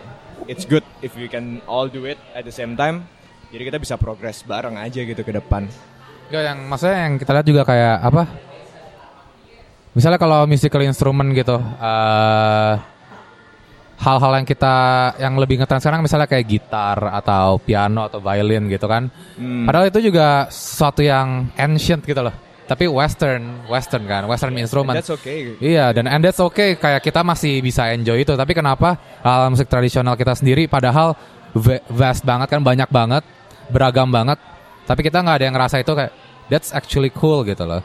S4: it's good if we can all do it at the same time jadi kita bisa progress bareng aja gitu ke depan
S3: Enggak yang maksudnya yang kita lihat juga kayak apa? Misalnya kalau musical instrument gitu, eh hal-hal yang kita yang lebih ngetren sekarang misalnya kayak gitar atau piano atau violin gitu kan. Padahal itu juga sesuatu yang ancient gitu loh. Tapi western, western kan, western instrument.
S4: that's okay
S3: Iya, dan and that's okay. Kayak kita masih bisa enjoy itu. Tapi kenapa hal musik tradisional kita sendiri padahal va- vast banget kan, banyak banget, beragam banget. Tapi kita nggak ada yang ngerasa itu kayak that's actually cool gitu loh.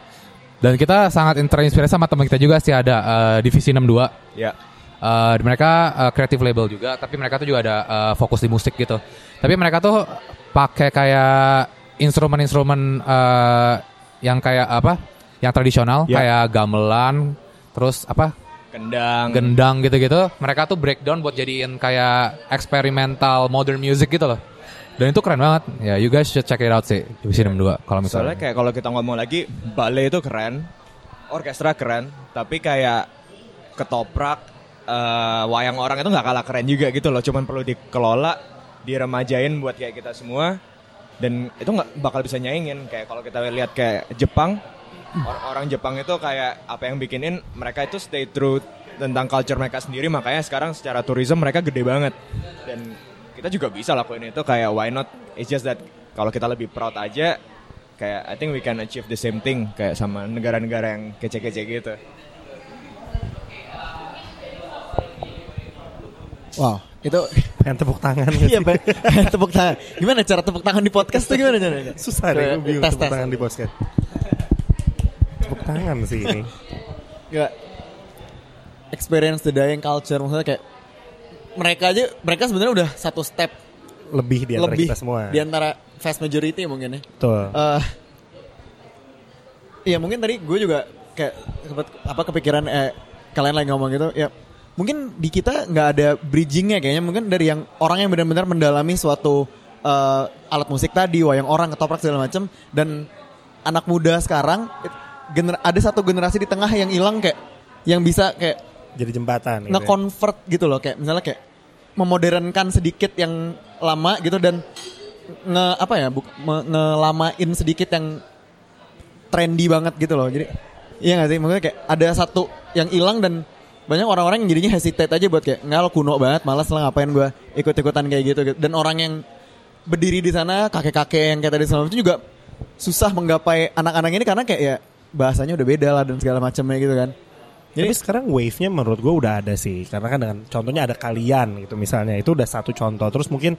S3: Dan kita sangat terinspirasi sama teman kita juga sih ada eh, divisi 62.
S4: ya
S3: Eh, mereka eh, creative label juga, tapi mereka tuh juga ada eh, fokus di musik gitu. Tapi mereka tuh pakai kayak instrumen-instrumen eh, yang kayak apa? Yang tradisional,
S4: Ya.
S3: kayak gamelan, terus apa?
S4: kendang
S3: Gendang gitu-gitu. Mereka tuh breakdown buat jadiin kayak experimental modern music gitu loh. Dan itu keren banget. Ya, you guys should check it out sih. Divisi 62 kalau
S4: Soalnya
S3: misalnya.
S4: kayak kalau kita ngomong lagi ballet itu keren, orkestra keren, tapi kayak ketoprak eh, wayang orang itu nggak kalah keren juga gitu loh. Cuman perlu dikelola, diremajain buat kayak kita semua, dan itu nggak bakal bisa nyaingin. Kayak kalau kita lihat kayak Jepang, or- orang Jepang itu kayak apa yang bikinin mereka itu stay true tentang culture mereka sendiri, makanya sekarang secara tourism mereka gede banget. Dan kita juga bisa lakuin itu kayak why not? It's just that kalau kita lebih proud aja, kayak I think we can achieve the same thing kayak sama negara-negara yang kece-kece gitu.
S1: Wow, itu
S2: Pengen tepuk tangan.
S1: iya Pak. tepuk tangan. Gimana cara tepuk tangan di podcast tuh gimana caranya?
S2: Susah deh, gue bingung tepuk tangan di podcast. Tepuk tangan sih ini.
S1: Gak experience the dying culture maksudnya kayak mereka aja mereka sebenarnya udah satu step
S2: Lebih di antara
S1: lebih
S2: kita semua.
S1: di antara vast majority mungkin ya.
S2: Betul.
S1: Eh, iya mungkin tadi gue juga kayak apa kepikiran eh kalian lagi ngomong gitu ya mungkin di kita nggak ada bridgingnya kayaknya mungkin dari yang orang yang benar-benar mendalami suatu eh, alat musik tadi wayang orang ketoprak segala macam dan anak muda sekarang gener ada satu generasi di tengah yang hilang kayak yang bisa kayak
S2: Jadi jembatan. gitu ya.
S1: nge-convert gitu loh kayak misalnya kayak memodernkan sedikit yang lama gitu dan nge apa ya ngelamain sedikit yang trendy banget gitu loh jadi iya gak sih maksudnya kayak ada satu yang hilang dan banyak orang-orang yang jadinya hesitate aja buat kayak nggak lo kuno banget malas lah ngapain gue ikut-ikutan kayak gitu, gitu. Dan orang yang berdiri di sana kakek-kakek yang kayak tadi selalu itu juga susah menggapai anak-anak ini karena kayak ya bahasanya udah beda lah dan segala macamnya gitu kan.
S2: Jadi sekarang wave-nya menurut gue udah ada sih. Karena kan dengan contohnya ada kalian gitu misalnya Itu udah satu contoh. Terus mungkin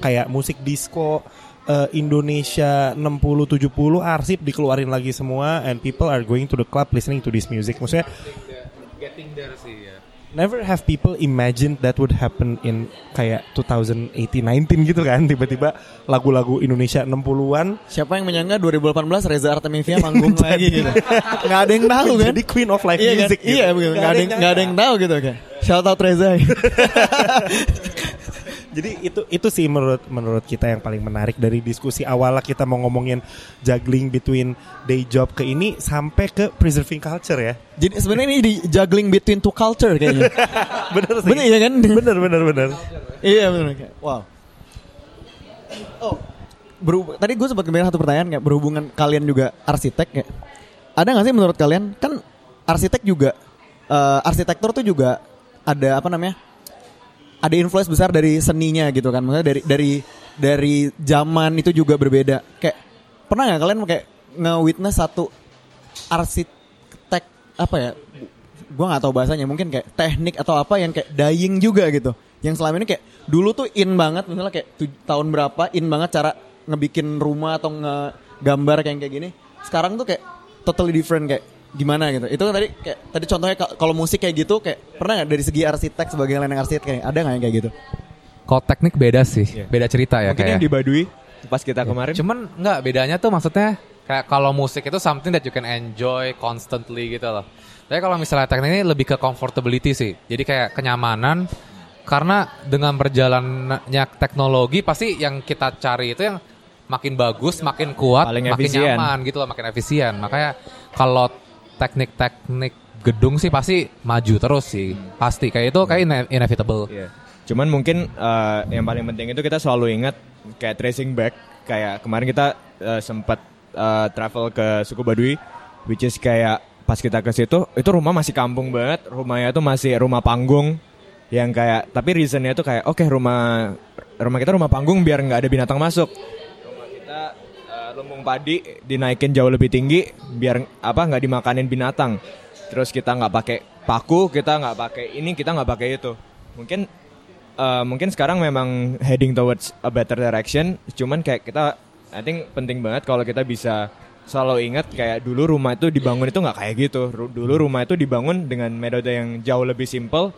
S2: kayak musik disco eh, Indonesia 60-70 arsip dikeluarin lagi semua And people are going to the club listening to this music. Maksudnya
S3: Getting there sih ya.
S2: never have people imagine that would happen in kayak 2018-19 gitu kan tiba-tiba lagu-lagu Indonesia 60-an
S1: Siapa yang menyangka 2018 Reza Artemisia manggung lagi gitu. Nggak ada yang tahu kan?
S2: jadi queen of live
S1: Iya kan?
S2: music gitu.
S1: Iya begitu. Nggak ada yang nggak ada yang tahu gitu kan. Shout out Reza.
S2: Jadi itu itu sih menurut menurut kita yang paling menarik dari diskusi awalnya kita mau ngomongin juggling between day job ke ini sampai ke preserving culture ya.
S1: Jadi sebenarnya ini di juggling between two culture kayaknya.
S2: bener sih.
S1: Bener iya kan?
S2: Bener bener bener.
S1: iya. Kayak, Wow. Oh, berhubung, tadi gue sempat kebayang satu pertanyaan kayak berhubungan kalian juga arsitek ya. Ada nggak sih menurut kalian kan arsitek juga eh, arsitektur tuh juga ada apa namanya? Ada influence besar dari seninya gitu kan. Maksudnya dari dari dari zaman itu juga berbeda. Kayak pernah nggak kalian kayak nge-witness satu arsitek apa ya? Gua nggak tahu bahasanya. Mungkin kayak teknik atau apa yang kayak dying juga gitu. Yang selama ini kayak dulu tuh in banget misalnya kayak tahun berapa in banget cara ngebikin rumah atau ngegambar kayak kayak gini. Sekarang tuh kayak totally different kayak gimana gitu. Itu kan tadi kayak tadi contohnya ka- kalau musik kayak gitu kayak pernah nggak dari segi arsitek sebagai yang arsitek kayak ada nggak yang kayak gitu?
S3: Kalau teknik beda sih, beda cerita ya
S4: Mungkin
S3: kayak.
S4: yang di Baduy pas kita kemarin.
S3: Cuman nggak bedanya tuh maksudnya kayak kalau musik itu something that you can enjoy constantly gitu loh. Tapi kalau misalnya teknik ini lebih ke comfortability sih. Jadi kayak kenyamanan karena dengan berjalannya teknologi pasti yang kita cari itu yang makin bagus, makin kuat,
S4: Paling
S3: makin
S4: efisien.
S3: nyaman gitu loh, makin efisien. Makanya kalau teknik-teknik gedung sih pasti maju terus sih. Pasti kayak itu kayak ine- inevitable.
S4: Iya. Cuman mungkin eh, yang paling penting itu kita selalu ingat kayak tracing back. Kayak kemarin kita eh, sempat eh, travel ke suku Baduy, which is kayak pas kita ke situ itu rumah masih kampung banget, rumahnya tuh masih rumah panggung yang kayak tapi reasonnya tuh kayak oke rumah rumah kita rumah panggung biar nggak ada binatang masuk. Lumbung padi dinaikin jauh lebih tinggi biar apa nggak dimakanin binatang. Terus kita nggak pakai paku, kita nggak pakai ini, kita nggak pakai itu. Mungkin eh, mungkin sekarang memang heading towards a better direction. Cuman kayak kita, I think penting banget kalau kita bisa selalu ingat kayak dulu rumah itu dibangun itu nggak kayak gitu. Dulu rumah itu dibangun dengan metode yang jauh lebih simple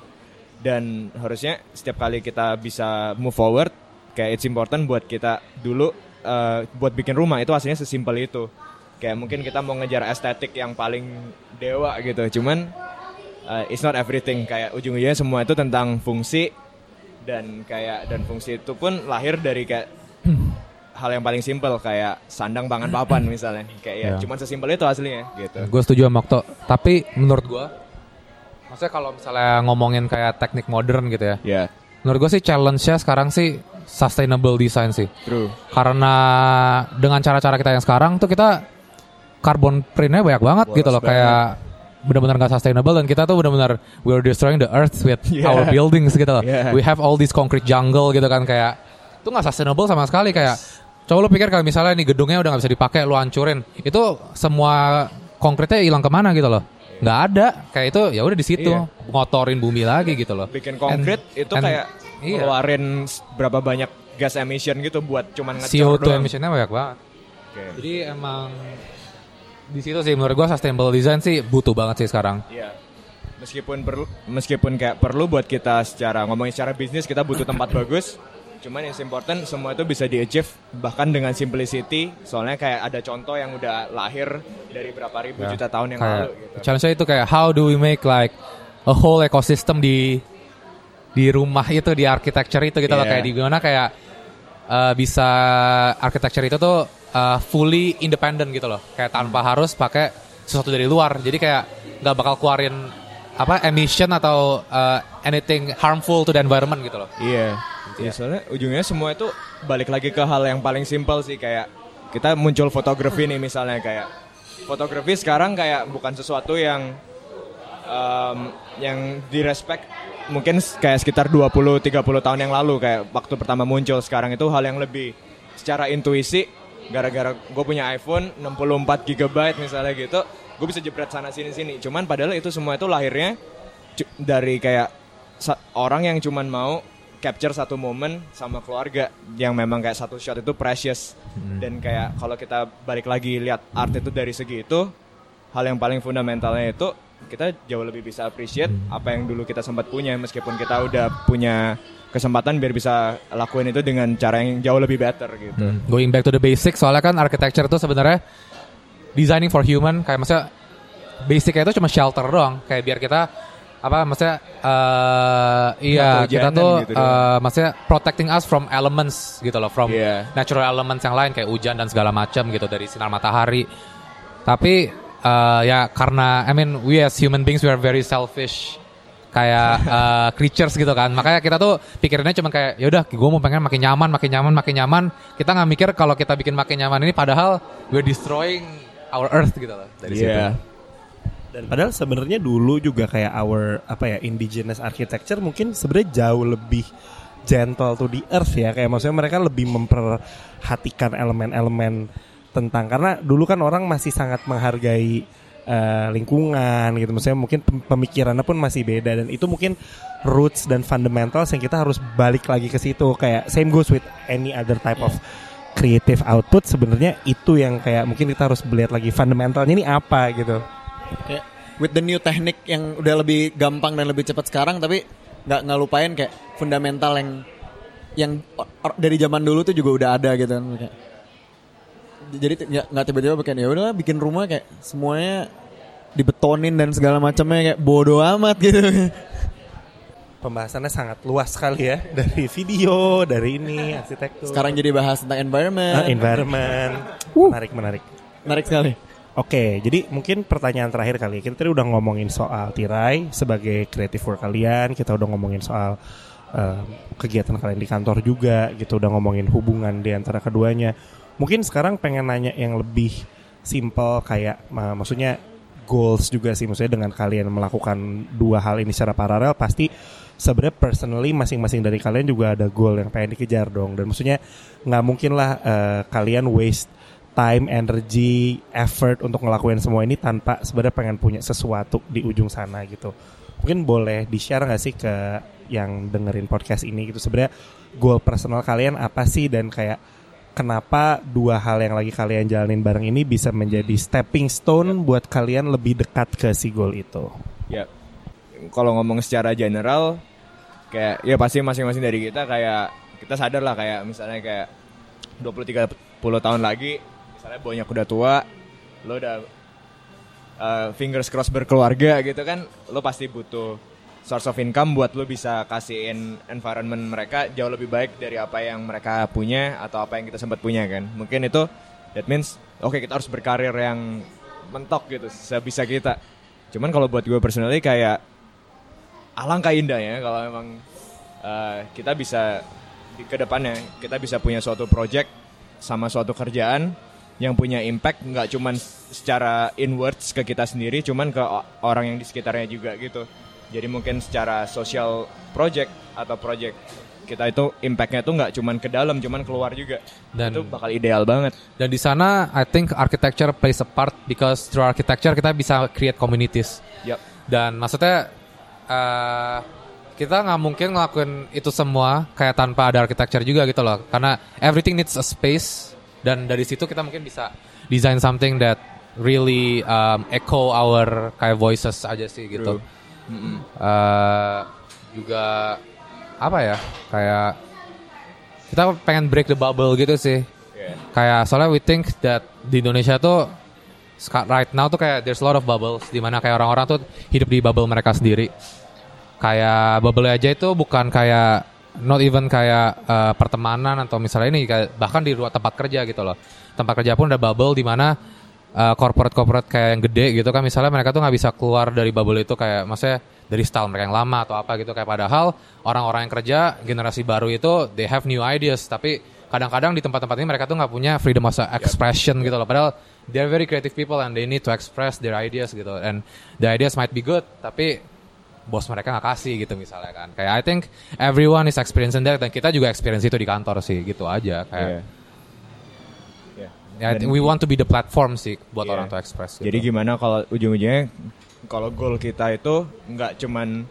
S4: dan harusnya setiap kali kita bisa move forward kayak it's important buat kita dulu eh, buat bikin rumah itu aslinya sesimpel itu. Kayak mungkin kita mau ngejar estetik yang paling dewa gitu cuman eh, it's not everything. Kayak ujung-ujungnya semua itu tentang fungsi dan kayak dan fungsi itu pun lahir dari kayak hal yang paling simpel kayak sandang pangan papan misalnya. Kayak ya
S3: Ya.
S4: cuman sesimpel itu aslinya gitu.
S3: Gue setuju sama Okto. Tapi menurut gue, maksudnya kalau misalnya ngomongin kayak teknik modern gitu ya,
S4: ya.
S3: menurut gue sih challenge-nya sekarang sih sustainable design sih.
S4: true
S3: Karena dengan cara-cara kita yang sekarang tuh kita carbon print-nya banyak banget
S4: Boros
S3: gitu loh.
S4: banget.
S3: Kayak benar-benar gak sustainable dan kita tuh benar-benar we're destroying the earth with
S4: Yeah.
S3: our buildings gitu loh.
S4: Yeah.
S3: We have all this concrete jungle gitu kan kayak itu nggak sustainable sama sekali kayak coba lu pikir kalau misalnya nih gedungnya udah nggak bisa dipakai lu hancurin itu semua konkretnya hilang ke mana gitu loh nggak ada kayak itu ya udah di situ
S4: Iya.
S3: ngotorin bumi lagi gitu loh
S4: bikin konkret
S3: And-
S4: itu
S3: and-
S4: kayak
S3: iya.
S4: ngeluarin berapa banyak gas emission gitu buat cuman ngecor
S3: CO2
S4: doang.
S3: emissionnya banyak banget
S4: Oke.
S3: jadi emang di situ sih menurut gua sustainable design sih butuh banget sih sekarang
S4: Iya. Meskipun perlu meskipun kayak perlu buat kita secara ngomongin secara bisnis kita butuh tempat bagus. Cuman yang important semua itu bisa di-achieve bahkan dengan simplicity. Soalnya kayak ada contoh yang udah lahir dari berapa ribu
S3: Ya,
S4: juta tahun yang
S3: kayak
S4: lalu gitu.
S3: challenge-nya itu kayak how do we make like a whole ecosystem di di rumah itu di architecture itu gitu loh.
S4: Iya.
S3: kayak di gimana kayak uh, bisa architecture itu tuh uh, fully independent gitu loh. Kayak tanpa
S4: Hmm.
S3: harus pakai sesuatu dari luar. Jadi kayak nggak bakal keluarin apa emission atau uh, anything harmful to the environment gitu loh.
S4: Iya. Iya, soalnya ujungnya semua itu balik lagi ke hal yang paling simpel sih. Kayak kita muncul fotografi nih misalnya. Kayak fotografi sekarang kayak bukan sesuatu yang em, yang direspek mungkin kayak sekitar 20 30 tahun yang lalu kayak waktu pertama muncul. Sekarang itu hal yang lebih secara intuisi gara-gara gue punya iPhone 64 GB misalnya gitu gue bisa jebret sana sini sini. Cuman padahal itu semua itu lahirnya dari kayak orang yang cuman mau capture satu momen sama keluarga yang memang kayak satu shot itu precious. Dan kayak kalau kita balik lagi lihat art itu dari segi itu hal yang paling fundamentalnya itu kita jauh lebih bisa appreciate apa yang dulu kita sempat punya meskipun kita udah punya kesempatan biar bisa lakuin itu dengan cara yang jauh lebih better gitu.
S3: Hmm. Going back to the basics, soalnya kan architecture itu sebenarnya designing for human, kayak maksudnya basicnya itu cuma shelter doang, kayak biar kita apa maksudnya eh iya kita tuh
S4: gitu doang.
S3: maksudnya protecting us from elements gitu loh, from
S4: Iya.
S3: natural elements yang lain kayak hujan dan segala macam gitu dari sinar matahari. Tapi eh, ya karena I mean we as human beings we are very selfish kayak eh, creatures gitu kan. Makanya kita tuh pikirannya cuma kayak ya udah gue mau pengen makin nyaman, makin nyaman, makin nyaman. Kita nggak mikir kalau kita bikin makin nyaman ini padahal we're destroying our earth gitu loh dari situ.
S4: Iya.
S2: Dan padahal sebenarnya dulu juga kayak our apa ya indigenous architecture mungkin sebenarnya jauh lebih gentle to the earth ya kayak maksudnya mereka lebih memperhatikan elemen-elemen tentang karena dulu kan orang masih sangat menghargai eh, lingkungan gitu. Maksudnya mungkin pem- pemikirannya pun masih beda dan itu mungkin roots dan fundamentals yang kita harus balik lagi ke situ. Kayak same goes with any other type of creative output. Sebenarnya itu yang kayak mungkin kita harus melihat lagi fundamentalnya ini apa gitu.
S1: Kayak with the new teknik yang udah lebih gampang dan lebih cepat sekarang tapi nggak nggak lupain kayak fundamental yang yang dari zaman dulu tuh juga udah ada gitu kan jadi ya, nggak tiba-tiba bikin ya udah bikin rumah kayak semuanya dibetonin dan segala macamnya kayak bodoh amat gitu
S2: pembahasannya sangat luas sekali ya dari video dari ini arsitektur
S1: sekarang jadi bahas tentang environment
S2: Ah, environment menarik menarik
S1: menarik sekali
S2: Oke, jadi mungkin pertanyaan terakhir kali. ya. Kita tadi udah ngomongin soal tirai sebagai creative work kalian. Kita udah ngomongin soal eh, kegiatan kalian di kantor juga. Gitu udah ngomongin hubungan di antara keduanya. Mungkin sekarang pengen nanya yang lebih simple kayak, ma- maksudnya goals juga sih. Maksudnya dengan kalian melakukan dua hal ini secara paralel, pasti sebenarnya personally masing-masing dari kalian juga ada goal yang pengen dikejar dong. Dan maksudnya nggak mungkin lah eh, kalian waste time, energy, effort untuk ngelakuin semua ini tanpa sebenarnya pengen punya sesuatu di ujung sana gitu. Mungkin boleh di-share nggak sih ke yang dengerin podcast ini gitu sebenarnya goal personal kalian apa sih dan kayak kenapa dua hal yang lagi kalian jalanin bareng ini bisa menjadi stepping stone buat kalian lebih dekat ke si goal itu.
S4: Ya. Kalau ngomong secara general kayak ya pasti masing-masing dari kita kayak kita sadar lah kayak misalnya kayak 20 30 tahun lagi misalnya banyak udah tua, lo udah uh, fingers cross berkeluarga gitu kan, lo pasti butuh source of income buat lo bisa kasihin environment mereka jauh lebih baik dari apa yang mereka punya atau apa yang kita sempat punya kan. Mungkin itu that means oke kita harus berkarir yang mentok gitu sebisa kita. Cuman kalau buat gue personally kayak alangkah indahnya kalau emang uh, kita bisa di ke depannya kita bisa punya suatu project sama suatu kerjaan yang punya impact nggak cuman secara inwards ke kita sendiri cuman ke orang yang di sekitarnya juga gitu jadi mungkin secara social project atau project kita itu impactnya tuh nggak cuman ke dalam cuman keluar juga
S3: Dan-
S4: itu bakal ideal banget
S3: Dan di sana I think architecture plays a part because through architecture kita bisa create communities.
S4: Yup.
S3: Dan maksudnya eh kita nggak mungkin ngelakuin itu semua kayak tanpa ada architecture juga gitu loh. Karena everything needs a space dan dari situ kita mungkin bisa design something that really um, echo our kayak voices aja sih gitu. Eh, juga apa ya kayak kita pengen break the bubble gitu sih.
S4: Yeah.
S3: Kayak soalnya we think that di Indonesia tuh right now tuh kayak there's a lot of bubbles di mana kayak orang-orang tuh hidup di bubble mereka sendiri. Kayak bubble aja itu bukan kayak not even kayak eh, pertemanan atau misalnya ini kayak bahkan di ruang tempat kerja gitu loh. Tempat kerja pun ada bubble di mana eh, corporate-corporate kayak yang gede gitu kan misalnya mereka tuh nggak bisa keluar dari bubble itu kayak maksudnya dari style mereka yang lama atau apa gitu. Kayak padahal orang-orang yang kerja generasi baru itu they have new ideas. Tapi kadang-kadang di tempat-tempat ini mereka tuh nggak punya freedom of expression gitu loh. Padahal they are very creative people and they need to express their ideas gitu. And the ideas might be good tapi bos mereka nggak kasih gitu misalnya kan. Kayak I think everyone is experiencing that dan kita juga experience itu di kantor sih gitu aja. Kayak
S4: Yeah. Yeah.
S3: ya,
S4: Dan-
S3: we want to be the platform sih buat
S4: Iya.
S3: orang to express gitu.
S4: Jadi gimana kalau ujung-ujungnya kalau goal kita itu nggak cuman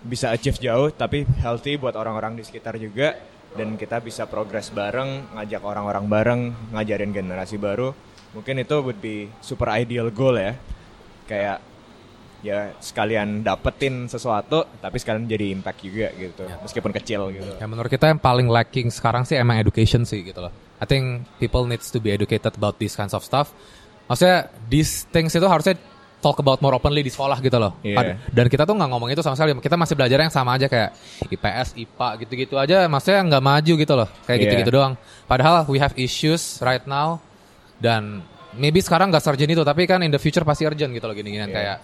S4: bisa achieve jauh tapi healthy buat orang-orang di sekitar juga dan kita bisa progress bareng, ngajak orang-orang bareng, ngajarin generasi baru. Mungkin itu would be super ideal goal ya. Kayak ya sekalian dapetin sesuatu tapi sekalian jadi impact juga gitu meskipun kecil gitu
S3: Ya menurut kita yang paling lacking sekarang sih emang education sih gitu loh. I think people needs to be educated about these kinds of stuff. Maksudnya these things itu harusnya talk about more openly di sekolah gitu loh. Pad- Dan kita tuh nggak ngomong itu sama sekali. Kita masih belajar yang sama aja kayak IPS, IPA gitu-gitu aja. Maksudnya nggak maju gitu loh. Kayak
S4: Iya.
S3: gitu-gitu doang. Padahal we have issues right now. Dan maybe sekarang nggak urgent itu. Tapi kan in the future pasti urgent gitu loh gini-ginian.
S4: Iya.
S3: Kayak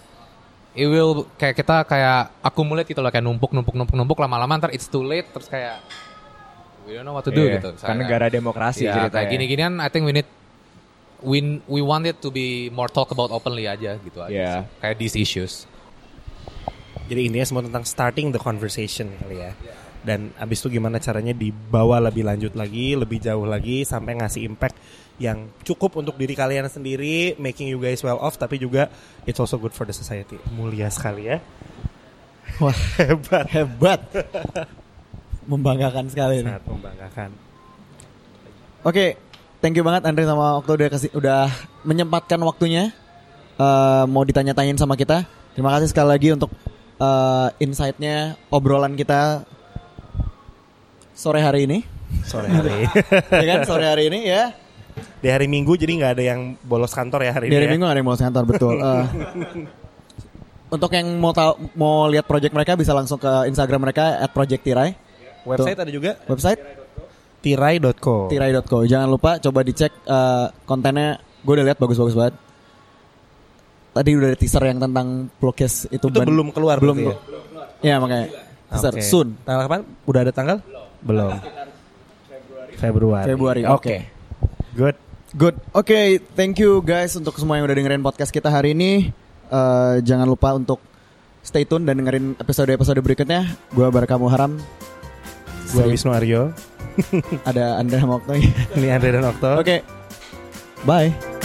S3: it will kayak kita kayak accumulate gitu loh. Kayak numpuk, numpuk, numpuk, numpuk. Lama-lama ntar it's too late. Terus kayak we don't know what to do
S4: Iya,
S3: gitu.
S4: kan
S3: Misalnya.
S4: negara demokrasi
S3: ya,
S4: ceritanya
S3: kayak gini-ginian I think we need we we want it to be more talk about openly aja gitu aja
S4: Yeah.
S3: sih. kayak these issues
S2: Jadi intinya semua tentang starting the conversation kali ya. Dan abis itu gimana caranya dibawa lebih lanjut lagi, lebih jauh lagi sampai ngasih impact yang cukup untuk diri kalian sendiri, making you guys well off, tapi juga it's also good for the society. Mulia sekali ya.
S1: Wah,
S2: Hebat.
S1: hebat. Membanggakan sekali ini.
S2: Sangat membanggakan.
S1: Oke, thank you banget Andre sama Okto udah kasih udah menyempatkan waktunya eh, mau ditanya-tanyain sama kita. Terima kasih sekali lagi untuk eh, insight-nya obrolan kita sore hari ini.
S2: Sore hari.
S1: ya kan sore hari ini ya.
S2: Di hari Minggu jadi nggak ada yang bolos kantor ya hari
S1: Di
S2: ini.
S1: hari
S2: ya?
S1: Minggu gak ada yang mau kantor betul. Eh, untuk yang mau tahu mau lihat project mereka bisa langsung ke Instagram mereka @projecttirai.
S2: Website ada juga
S1: Website
S2: tirai.co.
S1: tirai.co. Jangan lupa coba dicek eh, kontennya. Gue udah lihat bagus-bagus banget. Tadi udah ada teaser yang tentang Plokes itu,
S2: Itu
S1: ban-
S2: belum keluar
S1: belum ya? makanya teaser
S2: Oke.
S1: soon
S2: Tanggal kapan? Udah ada tanggal? Belum. Februari.
S1: Februari. Oke.
S2: Good.
S1: Good. Oke, thank you guys untuk semua yang udah dengerin podcast kita hari ini. Eh, jangan lupa untuk stay tune dan dengerin episode-episode berikutnya. Gua Barakamu Haram.
S2: Gue Wisnu Aryo.
S1: Ada Andrea Moktoy.
S2: Ini Andre dan Okto.
S1: Oke. Bye.